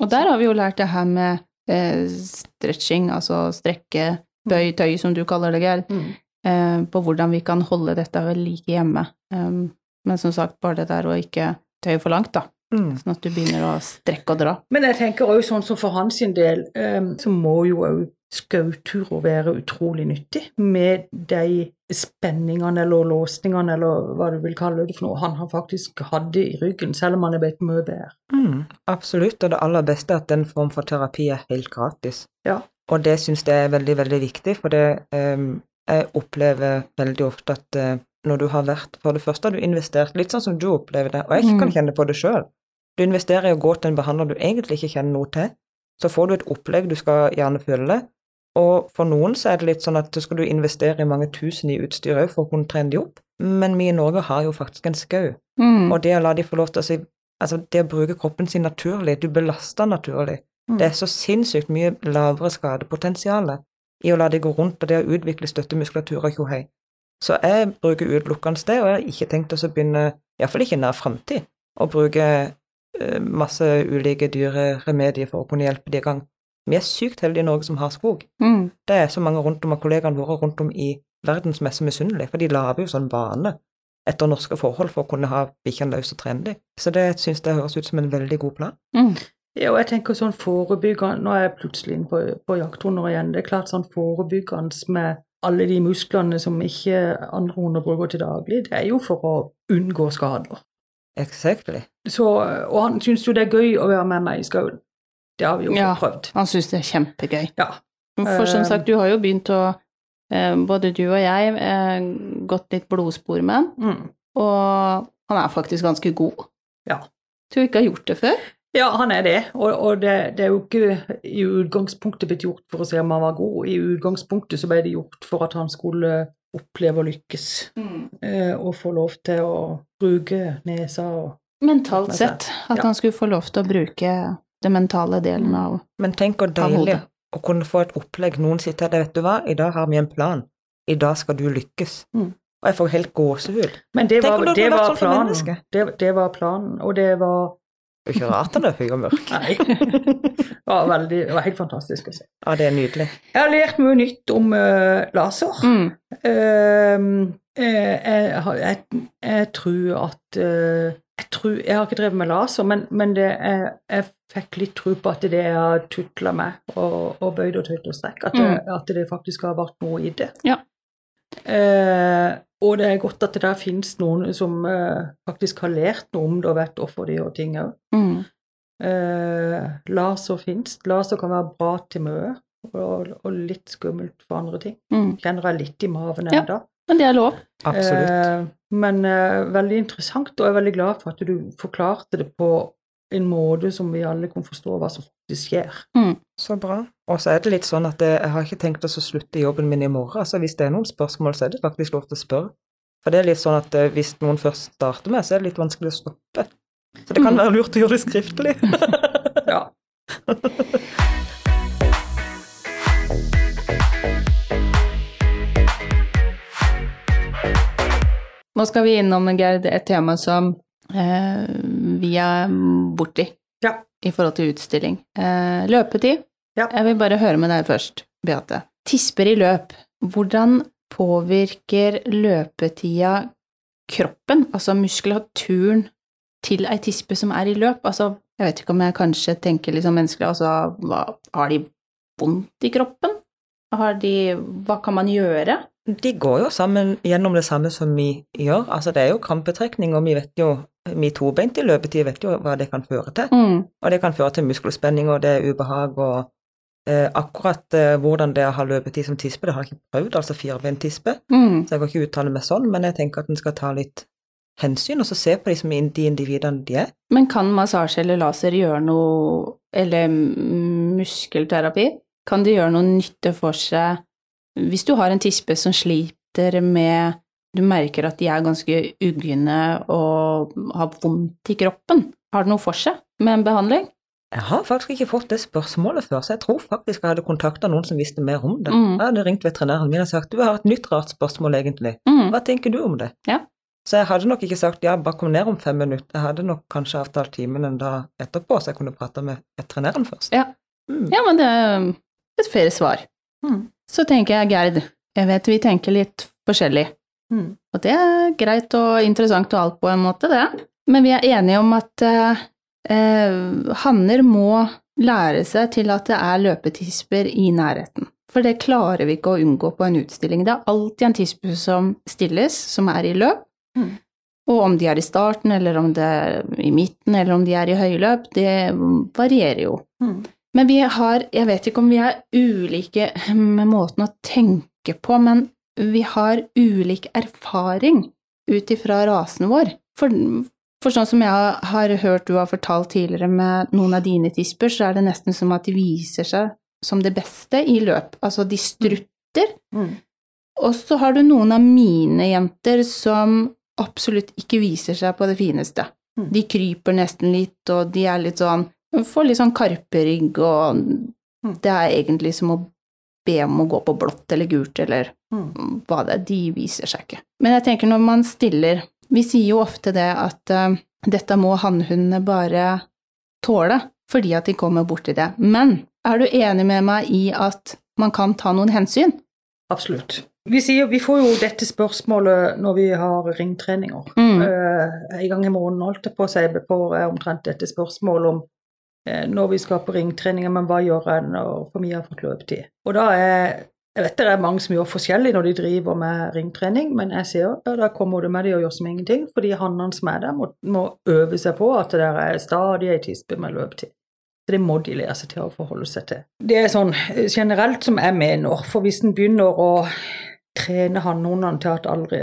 Og der har vi jo lært det her med eh, stretching, altså strekke, bøy, tøy, som du kaller det, Geir, Mm. eh, på hvordan vi kan holde dette ved like hjemme. Um, men som sagt, bare det der å ikke tøye for langt, da. Mm. Sånn at du begynner å strekke og dra. Men jeg tenker også sånn som for hans del, eh, så må jo òg skauturer være utrolig nyttig med de spenningene eller låsningene eller hva du vil kalle det for noe han har faktisk hadde i ryggen, selv om han er blitt mye bedre. Mm, absolutt, og det aller beste er at den form for terapi er helt gratis. Ja. Og det syns jeg er veldig, veldig viktig, for det um, jeg opplever veldig ofte at uh, når du har vært For det første har du investert, litt sånn som du opplever det, og jeg kan Mm. kjenne på det sjøl. Du investerer i å gå til en behandler du egentlig ikke kjenner noe til, så får du et opplegg du skal gjerne følge, og for noen så er det litt sånn at så skal du investere i mange tusen i utstyr òg for å kunne trene de opp, men vi i Norge har jo faktisk en skau. Mm. Og det å la de få lov til å si Altså, det å bruke kroppen sin naturlig, du belaster naturlig. Mm. Det er så sinnssykt mye lavere skadepotensial i å la de gå rundt og det å utvikle støttemuskulatur og tjohei. Så jeg bruker utelukkende det, og jeg har ikke tenkt å begynne, iallfall ikke i nær framtid, å bruke masse ulike dyre remedier for å kunne hjelpe de i gang. Vi er sykt heldige i Norge som har skog. Mm. Det er så mange rundt om av kollegaene våre rundt om i verden som er så misunnelige, for de lager jo sånn bane etter norske forhold for å kunne ha bikkjene løs og trene dem. Så det syns jeg høres ut som en veldig god plan. Mm. Ja, og jeg tenker sånn forebyggende Nå er jeg plutselig inne på, på jakthunder igjen. Det er klart sånn forebyggende med alle de musklene som ikke andre hunder bruker til daglig, det er jo for å unngå skader. Exactly. Så, og han syns jo det er gøy å være med meg i skauen. Det har vi jo Ja. prøvd. Han syns det er kjempegøy. Ja. For som Eh, sagt, du har jo begynt å eh, Både du og jeg har gått litt blodspor med han, Mm. og han er faktisk ganske god. Ja. Tror ikke har gjort det før. Ja, han er det. Og, og det, det er jo ikke i utgangspunktet blitt gjort for å se om han var god. I utgangspunktet så ble det gjort for at han skulle oppleve å lykkes. Mm. og få lov til å bruke nesa og Mentalt Men sett. At ja. han skulle få lov til å bruke den mentale delen av Men tenk hvor deilig å kunne få et opplegg. Noen sier til deg, vet du hva, i dag har vi en plan. I dag skal du lykkes. Mm. Og jeg får helt gåsehud. Men det var, det var sånn planen. Det, det var planen, og det var Det er jo ikke rart han er høy og mørk. Nei. Det var, veldig, det var helt fantastisk å se. Ja, det er nydelig. Jeg har lært mye nytt om uh, laser. mm. Uh, eh, jeg, har- jeg, jeg tror at uh, jeg, tror, jeg har ikke drevet med laser, men, men det, jeg, jeg fikk litt tro på at det jeg har tutla med og, og bøyd og tøyd og strekk, at, mm. at det faktisk har vært noe i det. Ja. Eh, og det er godt at det der finnes noen som eh, faktisk har lært noe om det og vet hvorfor de gjør ting òg. Mm. Eh, laser finnes. Laser kan være bra til mye, og, og litt skummelt for andre ting. Mm. Kjenner jeg litt i maven Ja. Men det er lov. Absolutt. Eh, men eh, veldig interessant, og jeg er veldig glad for at du forklarte det på en måte som vi alle kan forstå hva som faktisk skjer. Så bra. Og så er det litt sånn at jeg, jeg har ikke tenkt å slutte jobben min i morgen. Altså hvis det er noen spørsmål, så er det faktisk lov til å spørre. For det er litt sånn at eh, hvis noen først starter med, så er det litt vanskelig å stoppe. Så det kan Mm. være lurt å gjøre det skriftlig. Ja. Nå skal vi innom Gerd, et tema som vi er borti Ja. i forhold til utstilling. Eh, løpetid. Ja. Jeg vil bare høre med deg først, Beate. Tisper i løp. Hvordan påvirker løpetida kroppen, altså muskulaturen, til ei tispe som er i løp? Altså, jeg vet ikke om jeg kanskje tenker liksom menneskelig, altså hva, har de vondt i kroppen? Har de Hva kan man gjøre? De går jo sammen gjennom det samme som vi gjør. Altså det er jo krampetrekning, og vi vet jo, vi tobeinte i løpetid vet jo hva det kan føre til. Mm. Og det kan føre til muskelspenning, og det er ubehag, og eh, akkurat eh, hvordan det er å ha løpetid som tispe, det har jeg ikke prøvd, altså firbeintispe, Mm. så jeg kan ikke uttale meg sånn, men jeg tenker at en skal ta litt hensyn, og så se på de som de individene de er. Men kan massasje eller laser gjøre noe Eller muskelterapi? Kan det gjøre noe nytte for seg hvis du har en tispe som sliter med Du merker at de er ganske ugne og har vondt i kroppen. Har det noe for seg med en behandling? Jeg har faktisk ikke fått det spørsmålet før, så jeg tror faktisk jeg hadde kontakta noen som visste mer om det. Mm. Jeg hadde ringt veterinæren min og sagt du har et nytt rart spørsmål egentlig, Mm. hva tenker du om det? Ja. Så jeg hadde nok ikke sagt ja, bare kom ned om fem minutter. Jeg hadde nok kanskje avtalt timen en dag etterpå, så jeg kunne prate med veterinæren først. Ja. Mm. Ja, men det er et fair svar. Mm. Så tenker jeg, Gerd, jeg vet vi tenker litt forskjellig. Mm. Og det er greit og interessant og alt på en måte, det. Men vi er enige om at eh, eh, hanner må lære seg til at det er løpetisper i nærheten. For det klarer vi ikke å unngå på en utstilling. Det er alltid en tispe som stilles, som er i løp. Mm. Og om de er i starten, eller om det er i midten, eller om de er i høyløp, det varierer jo. Mm. Men vi har, jeg vet ikke om vi er ulike med måten å tenke på, men vi har ulik erfaring ut ifra rasen vår. For, for sånn som jeg har hørt du har fortalt tidligere med noen av dine tisper, så er det nesten som at de viser seg som det beste i løp. Altså, de strutter. Mm. Og så har du noen av mine jenter som absolutt ikke viser seg på det fineste. Mm. De kryper nesten litt, og de er litt sånn Får litt sånn karperygg, og Mm. det er egentlig som å be om å gå på blått eller gult, eller Mm. hva det er. De viser seg ikke. Men jeg tenker når man stiller Vi sier jo ofte det at uh, dette må hannhundene bare tåle, fordi at de kommer borti det. Men er du enig med meg i at man kan ta noen hensyn? Absolutt. Vi, sier, vi får jo dette spørsmålet når vi har ringtreninger. Mm. Uh, en gang i måneden holdt jeg på å si får jeg omtrent dette spørsmålet om når vi skal på ringtreninger, men hva gjør en når for mye har fått løpetid? Og da er jeg vet det er mange som gjør forskjellig når de driver med ringtrening, men jeg ser ja, da kommer du med de og gjør som ingenting, fordi hannene som er der, må, må øve seg på at det der er stadig ei tispe med løpetid. Så det må de lære seg til å forholde seg til. Det er sånn eh, generelt som jeg mener, for hvis en begynner å trene hannhundene til at aldri,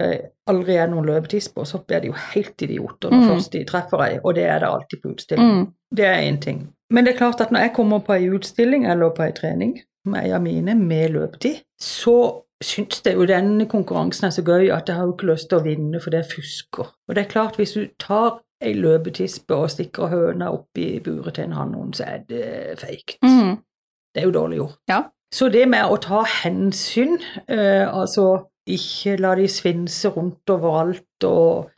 aldri er noen løpetisper, så blir de jo helt idioter når Mm. først de treffer ei, og det er det alltid på utstilling. Mm. Det er én ting. Men det er klart at når jeg kommer på ei utstilling eller på ei trening med ei av mine med løpetid, så syns jeg jo denne konkurransen er så gøy at jeg har jo ikke lyst til å vinne, for det er fusker. Og det er klart, hvis du tar ei løpetispe og stikker høna opp i buret til en hannhund, så er det feigt. Mm. Det er jo dårlig gjort. Ja. Så det med å ta hensyn, eh, altså ikke la de svinse rundt overalt og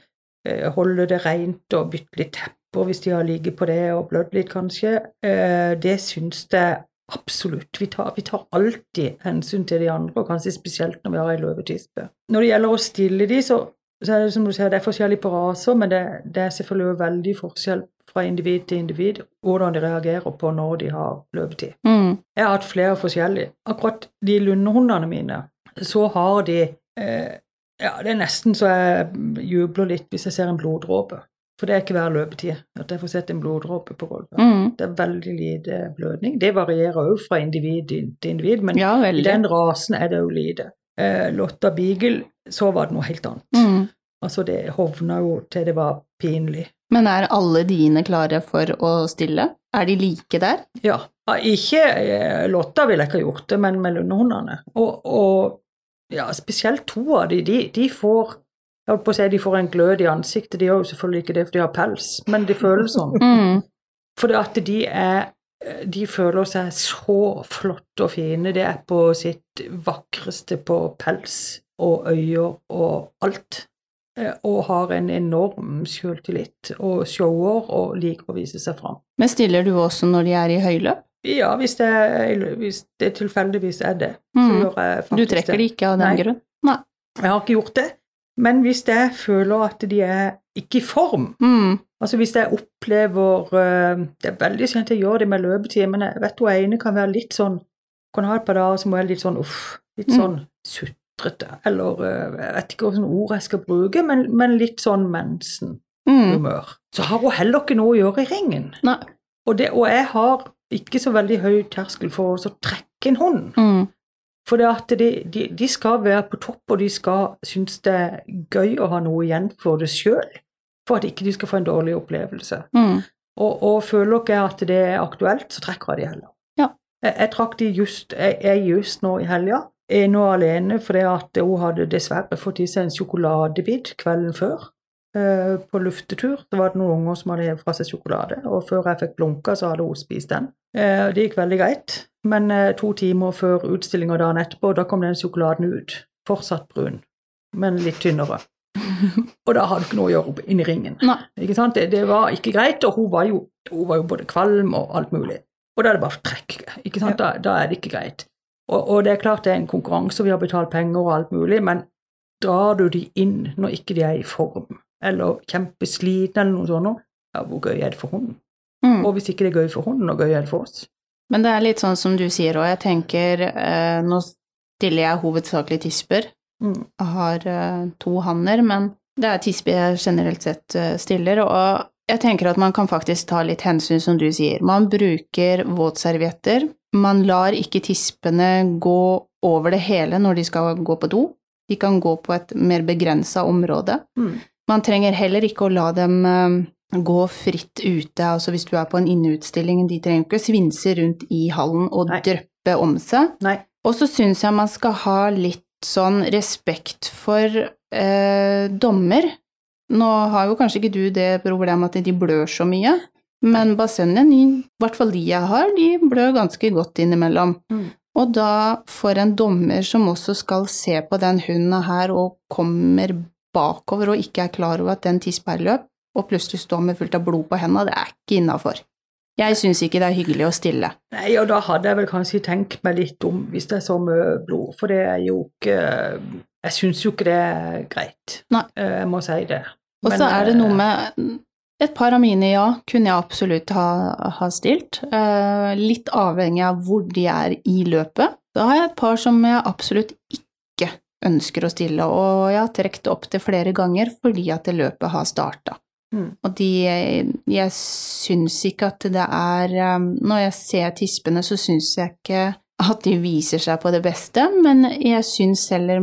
eh, holde det rent og bytte litt tepper hvis de har ligget på det og blødd litt, kanskje, eh, det syns jeg absolutt. Vi tar, vi tar alltid hensyn til de andre, og kanskje spesielt når vi har ei løvetispe. Når det gjelder å stille de, så, så er det som du sier, det er forskjellig på raser, men det, det er selvfølgelig veldig forskjell fra individ til individ hvordan de reagerer på når de har løpetid. Mm. Jeg har hatt flere forskjellige. Akkurat de lundehundene mine, så har de eh, Ja, det er nesten så jeg jubler litt hvis jeg ser en bloddråpe. For det er ikke hver løpetid at jeg får sett en bloddråpe på gulvet. Mm. Det er veldig lite blødning. Det varierer òg fra individ til individ, men Ja, i den rasen er det jo lite. Eh, Lotta Beagle, så var det noe helt annet. Mm. Altså, det hovna jo til det var pinlig. Men er alle dine klare for å stille? Er de like der? Ja. Ikke eh, Lotta ville jeg ikke ha gjort det, men med lundehundene. Og, og ja, spesielt to av de, de, de får jeg holdt på å si de får en glød i ansiktet. De gjør jo selvfølgelig ikke det for de har pels, men de føler sånn. Mm. For at de er De føler seg så flotte og fine. Det er på sitt vakreste på pels og øyer og alt. eh, og har en enorm selvtillit og shower og liker å vise seg fram. Men stiller du også når de er i høyløp? Ja, hvis det, hvis det tilfeldigvis er det, så Mm. Du trekker det. ikke av den Nei. grunn? Jeg har ikke gjort det, men hvis jeg føler at de er ikke i form, Mm. altså hvis jeg opplever eh, Det er veldig sjelden jeg gjør det med løpetid, men jeg vet hun ene kan være litt sånn Kan ha et par dager som hun er litt sånn uff, litt Mm. sånn sutrete, eller eh, jeg vet ikke hvilke ord jeg skal bruke, men, men litt sånn mensen-humør. Mm. Så har hun heller ikke noe å gjøre i ringen. Og, det, og jeg har ikke så veldig høy terskel for å trekke en hund. For det at de, de, de skal være på topp, og de skal synes det er gøy å ha noe igjen for det sjøl, for at ikke de skal få en dårlig opplevelse. Mm. Og, og føler dere at det er aktuelt, så trekker jeg de heller. Ja. Jeg, jeg trakk de just, jeg, jeg just nå i helga, ene og alene fordi at hun hadde dessverre fått i seg en sjokoladebit kvelden før. Eh, på luftetur så var det noen unger som hadde hevet fra seg sjokolade, og før jeg fikk blunka, så hadde hun spist den. Eh, det gikk veldig greit, men eh, to timer før utstillinga dagen etterpå, da kom den sjokoladen ut. Fortsatt brun, men litt tynnere. Og da hadde du ikke noe å gjøre inni ringen. Ikke sant? Det, det var ikke greit, og hun var, jo, hun var jo både kvalm og alt mulig. Og da er det bare trekk. Ikke sant? Da, da er det ikke greit. Og, og det er klart det er en konkurranse, og vi har betalt penger og alt mulig, men drar du de inn når ikke de er i form, eller kjempesliten eller noe sånt, ja, hvor gøy er det for hunden? Mm. Og hvis ikke det er gøy for hunden, og gøy er det for oss? Men det er litt sånn som du sier, òg, jeg tenker eh, Nå stiller jeg hovedsakelig tisper. Mm. Jeg har eh, to hanner, men det er tisper jeg generelt sett eh, stiller. Og jeg tenker at man kan faktisk ta litt hensyn, som du sier. Man bruker våtservietter. Man lar ikke tispene gå over det hele når de skal gå på do. De kan gå på et mer begrensa område. Mm. Man trenger heller ikke å la dem eh, gå fritt ute. Altså hvis du er på en inneutstilling, de trenger ikke å svinse rundt i hallen og Nei. dryppe om seg. Nei. Og så syns jeg man skal ha litt sånn respekt for eh, dommer. Nå har jo kanskje ikke du det problemet at de blør så mye, men bassengene, i hvert fall de jeg har, de blør ganske godt innimellom. Mm. Og da for en dommer som også skal se på den hunden her og kommer bakover og ikke er klar over at den tispa er løp, og plutselig står med fullt av blod på hendene, det er ikke innafor. Jeg syns ikke det er hyggelig å stille. Nei, og da hadde jeg vel kanskje tenkt meg litt om hvis det er så mye blod, for det er jo ikke Jeg syns jo ikke det er greit. Nei. Eh, Jeg må si det. Og så er det noe eh, med Et par av mine, ja, kunne jeg absolutt ha, ha stilt. Eh, litt avhengig av hvor de er i løpet. Da har jeg et par som jeg absolutt ikke ønsker å stille, og jeg har trukket opp til flere ganger fordi at det løpet har starta. Mm. Og de Jeg syns ikke at det er eh, Når jeg ser tispene, så syns jeg ikke at de viser seg på det beste, men jeg syns heller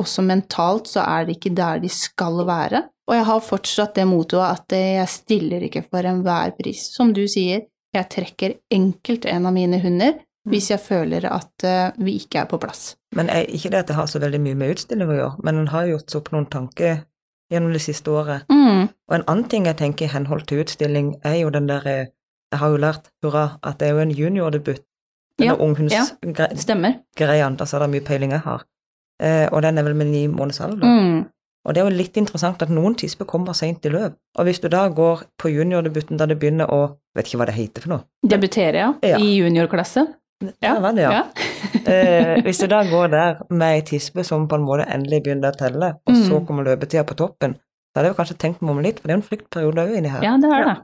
også mentalt så er det ikke der de skal være. Og jeg har fortsatt det mottoet at jeg stiller ikke for enhver pris. Som du sier, jeg trekker enkelt en av mine hunder hvis jeg føler at eh, vi ikke er på plass. Men jeg, ikke det at det har så veldig mye med utstilling å gjøre, men en har gjort seg opp noen tanker gjennom det siste året. Mm, Og en annen ting jeg tenker i henhold til utstilling, er jo den der eh, Jeg har jo lært, hurra, at det er jo en juniordebut. Ja, unghundsgreien. ungdomsgreia, stemmer. da så er det mye peiling jeg har. Eh, og den er vel med ni måneders alder. Mm, Og det er jo litt interessant at noen tisper kommer seint i løp. Og hvis du da går på juniordebuten da det begynner å Vet ikke hva det heter for noe. Debutere, ja. Ja. I juniorklasse. Ja, det, ja. eh, hvis du da går der med ei tispe som på en måte endelig begynner å telle, og så Mm. kommer løpetida på toppen, så hadde jeg kanskje tenkt meg om litt, for det er jo en fryktperiode òg inni her. ja, det er det.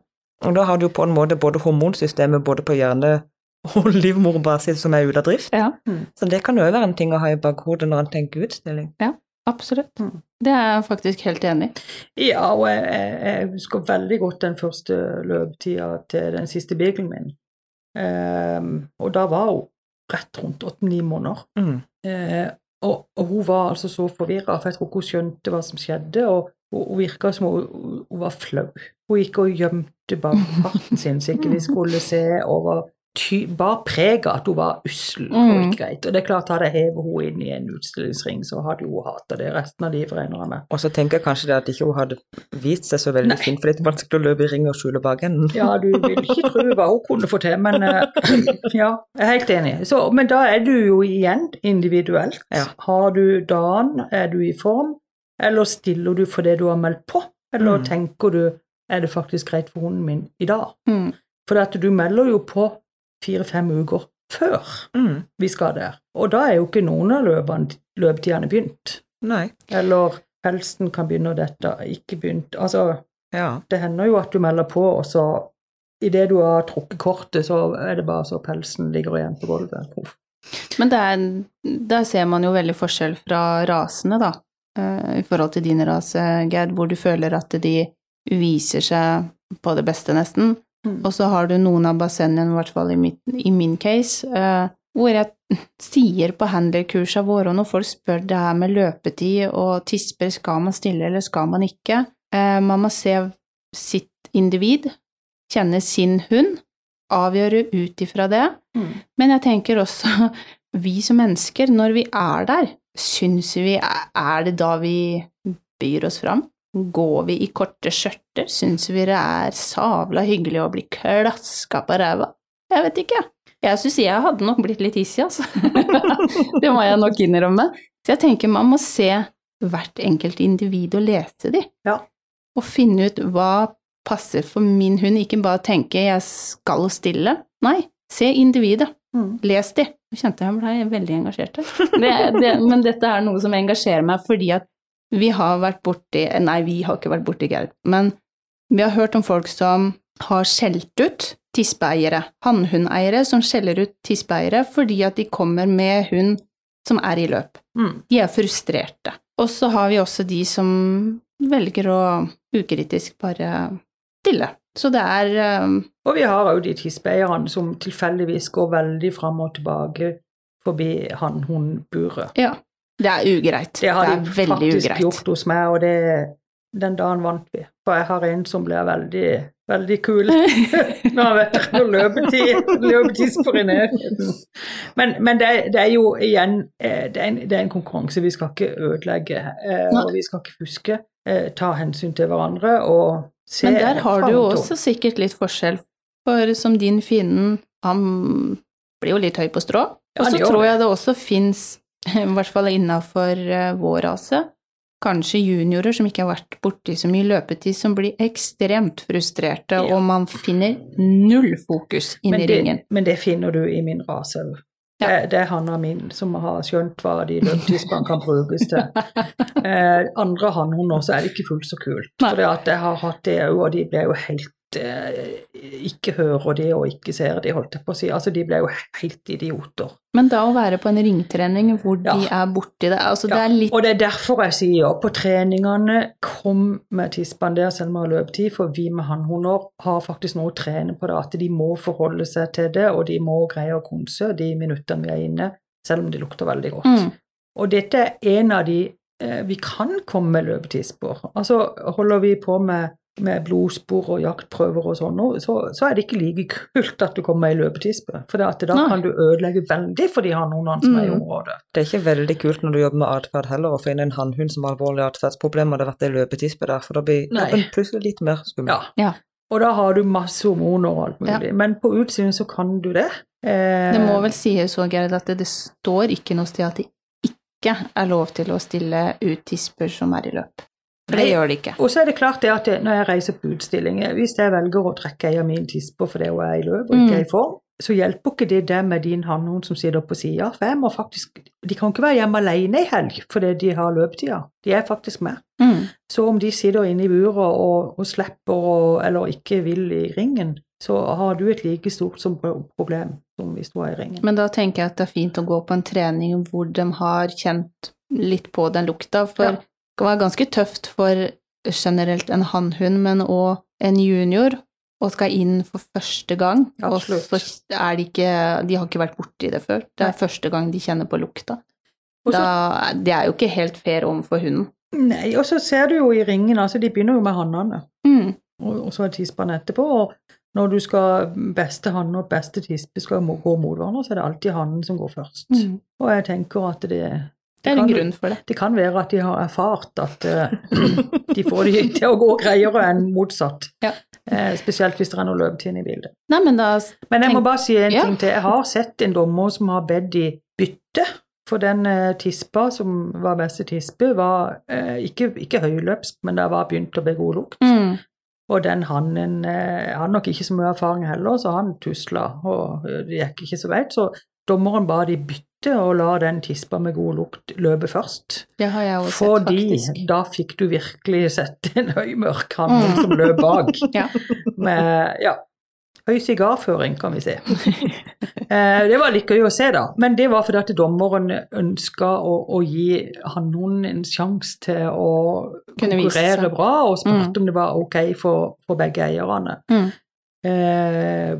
Og da har du på en måte både hormonsystemet både på hjerne og livmorbasis som er ute av drift. Ja, Så det kan òg være en ting å ha i bakhodet når en tenker utstilling. absolutt. Mm. Det er jeg faktisk helt enig i. Ja, og jeg, jeg, husker veldig godt den første løpetida til den siste bilen min. Ehm, og da var hun rett rundt åtte-ni måneder. Mm. Eh, og, og hun var altså så forvirra, for jeg tror ikke hun skjønte hva som skjedde. Og hun, hun virka som hun, hun var flau. Hun gikk og gjemte bakparten sin så ikke vi skulle se over ty, Bare preget at hun var ussel og Mm. ikke greit. Og det er klart, hadde jeg hevet henne inn i en utstillingsring, så hadde hun hata det resten av livet, regner jeg med. Og så tenker jeg kanskje det at ikke hun hadde vist seg så veldig Nei. fin, for det er vanskelig å løpe i ring og skjule bakenden. Ja, du vil ikke tro hva hun kunne få til, men eh, ja, jeg er helt enig. Så, men da er du jo igjen individuelt. Ja. Har du dagen, er du i form, Eller stiller du for det du har meldt på? Eller Mm. tenker du er det faktisk greit for hunden min i dag? Mm. For du melder jo på fire-fem uker før Mm. vi skal der. Og da er jo ikke noen av løpene, løpetidene begynt. Nei. Eller pelsen kan begynne, og dette ikke begynt. Altså, Ja. det hender jo at du melder på, og så idet du har trukket kortet, så er det bare så pelsen ligger igjen på gulvet. Uff. Men det er, der ser man jo veldig forskjell fra rasene, da, eh, i forhold til din rase, Gerd, hvor du føler at de viser seg på det beste, nesten. Mm. Og så har du noen av bassengene, i hvert fall i, mitt, i min case, uh, hvor jeg sier på handlerkursene våre, og når folk spør det her med løpetid og tisper, skal man stille eller skal man ikke, uh, man må se sitt individ, kjenne sin hund, avgjøre ut ifra det. Mm. Men jeg tenker også, vi som mennesker, når vi er der, syns vi Er det da vi byr oss fram? Går vi i korte skjørter? Syns vi det er savla hyggelig å bli klaska på ræva? Jeg vet ikke. Jeg syns jeg hadde nok blitt litt hissig, altså. det må jeg nok innrømme. Så jeg tenker man må se hvert enkelt individ og lese de. Ja. Og finne ut hva passer for min hund, ikke bare tenke 'jeg skal stille'. Nei, se individet. Mm. Les de. Nå kjente jeg ble veldig engasjert her. Det, det, men dette er noe som engasjerer meg fordi at vi har vært borti Nei, vi har ikke vært borti Gerd, men vi har hørt om folk som har skjelt ut tispeeiere, hannhundeiere som skjeller ut tispeeiere fordi at de kommer med hund som er i løp. Mm. De er frustrerte. Og så har vi også de som velger å ukritisk bare stille. Så det er um, Og vi har òg de tispeeierne som tilfeldigvis går veldig fram og tilbake forbi han-hun-buret. Ja. Det er ugreit. Det har er de faktisk ugreit. gjort hos meg, og det, den dagen vant vi. For jeg har en som blir veldig, veldig kul når han vet når løpetid, løpetidsspor i nærheten. Men, men det, det er jo igjen eh, det er, en, det er en konkurranse. Vi skal ikke ødelegge, eh, og vi skal ikke fuske. Eh, ta hensyn til hverandre og se Men der har du jo også sikkert litt forskjell, for som din finnen, han blir jo litt høy på strå. Og så tror jeg det også fins, i hvert fall innafor vår rase, kanskje juniorer som ikke har vært borti så mye løpetid, som blir ekstremt frustrerte, Ja. og man finner null fokus inn men i det, ringen. Men det finner du i min rase òg. Ja. Det, det er hanna min som har skjønt hva de løpetidsbanene kan brukes til. Eh, andre hannhunder så er det ikke fullt så kult. for For at jeg har hatt det òg, og de ble jo helt eh, Ikke hører de og ikke ser de, holdt jeg på å si. Altså, de ble jo helt idioter. Men da å være på en ringtrening hvor de er borti det, altså det er litt Og det er derfor jeg sier ja, på treningene kom med tidsspander selv om vi har løpetid, for vi med hannhunder har faktisk noe å trene på det, at de må forholde seg til det, og de må greie å konse de minuttene vi er inne, selv om det lukter veldig godt. mm, Og dette er en av de eh, Vi kan komme med løpetidsspor. Altså holder vi på med, med blodspor og jaktprøver og sånn, så, så er det ikke like kult at du kommer med i løpetispe. For da Nei. kan du ødelegge veldig for de hannhundene som er i Mm. området. Det er ikke veldig kult når du jobber med atferd heller, å finne en hannhund som har alvorlige atferdsproblemer, og det har vært ei løpetispe der, for da blir den plutselig litt mer skummel. Ja. Ja. Og da har du masse hormoner og alt mulig. Men på utsiden så kan du det. Eh, Det må vel sies så, Gerd, at det, det står ikke noe sted at det ikke er lov til å stille ut tisper som er i løp. For det gjør det ikke. Og så er det klart det at det, når jeg reiser på utstillinger, hvis jeg velger å trekke ei av mine tisper fordi hun er i løp og ikke Mm. er i form, så hjelper ikke det deg med din hannhund som sitter på sida. For jeg må faktisk De kan ikke være hjemme alene i helg fordi de har løpetida. De er faktisk med. Mm. Så om de sitter inne i buret og, og slipper og, eller ikke vil i ringen, så har du et like stort som problem som hvis du er i ringen. Men da tenker jeg at det er fint å gå på en trening hvor de har kjent litt på den lukta, for Ja. Det var være ganske tøft for generelt en hannhund, men òg en junior, og skal inn for første gang, Absolutt. og så er de ikke De har ikke vært borti det før. Det er Nei. første gang de kjenner på lukta. Da, det er jo ikke helt fair overfor hunden. Nei, og så ser du jo i ringen, altså de begynner jo med hannene. Mm. og, og så er tispene etterpå. Og når du skal beste hann og beste tispe skal gå mot hverandre, så er det alltid hannen som går først. Mm. Og jeg tenker at det, Det er en grunn for det. Det kan være at de har erfart at eh, de får det til å gå greiere enn motsatt. Ja. Eh, spesielt hvis det er noe løpetinn i bildet. Nei, men da Men jeg må bare si en Ja. ting til. Jeg har sett en dommer som har bedt de bytte For den eh, tispa som var beste tispe, var ikke, ikke høyløpsk, men det var begynt å bli god lukt. Mm. Og den hannen eh, hadde nok ikke så mye erfaring heller, så han tusla, og det gikk ikke så veit. Så dommeren ba de bytte og la den tispa med god lukt løpe først. Det har jeg også sett, Fordi faktisk. da fikk du virkelig sett en høy, mørk mm. som løp bak. Ja. Med ja, høy sigarføring, kan vi si. Eh, det var litt gøy å se, da. Men det var fordi at dommeren ønska å, å gi hannen en sjanse til å Kunne konkurrere bra, og spurte om det var ok for, for begge eierne. Mm. Eh,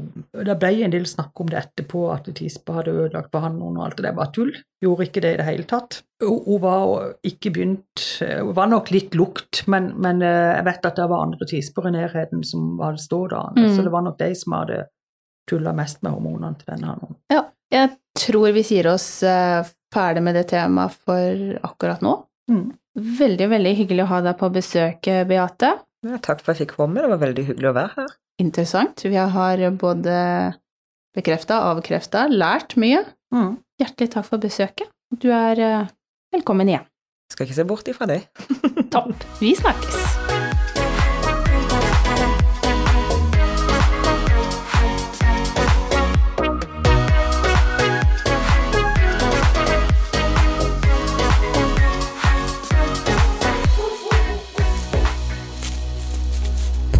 det ble en del snakk om det etterpå, at tispa hadde ødelagt behandlingen og alt det der var tull. Gjorde ikke det i det hele tatt. Hun var ikke begynt Hun var nok litt lukt, men, men eh, jeg vet at det var andre tisper i nærheten som hadde stående, Mm. så det var nok de som hadde tulla mest med hormonene til denne hannen. Ja, jeg tror vi sier oss eh, ferdig med det temaet for akkurat nå. Mm. Veldig, veldig hyggelig å ha deg på besøk, eh, Beate. Ja, takk for at jeg fikk komme, det var veldig hyggelig å være her. Interessant. Vi har både bekrefta og avkrefta, lært mye. Mm. Hjertelig takk for besøket. Du er eh, velkommen igjen. Skal ikke se bort ifra det. Topp. Vi snakkes.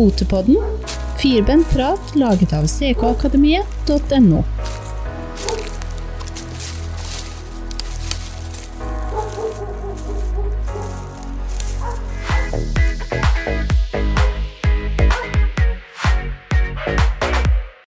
Potepodden. Firbent prat laget av ckakademiet.no.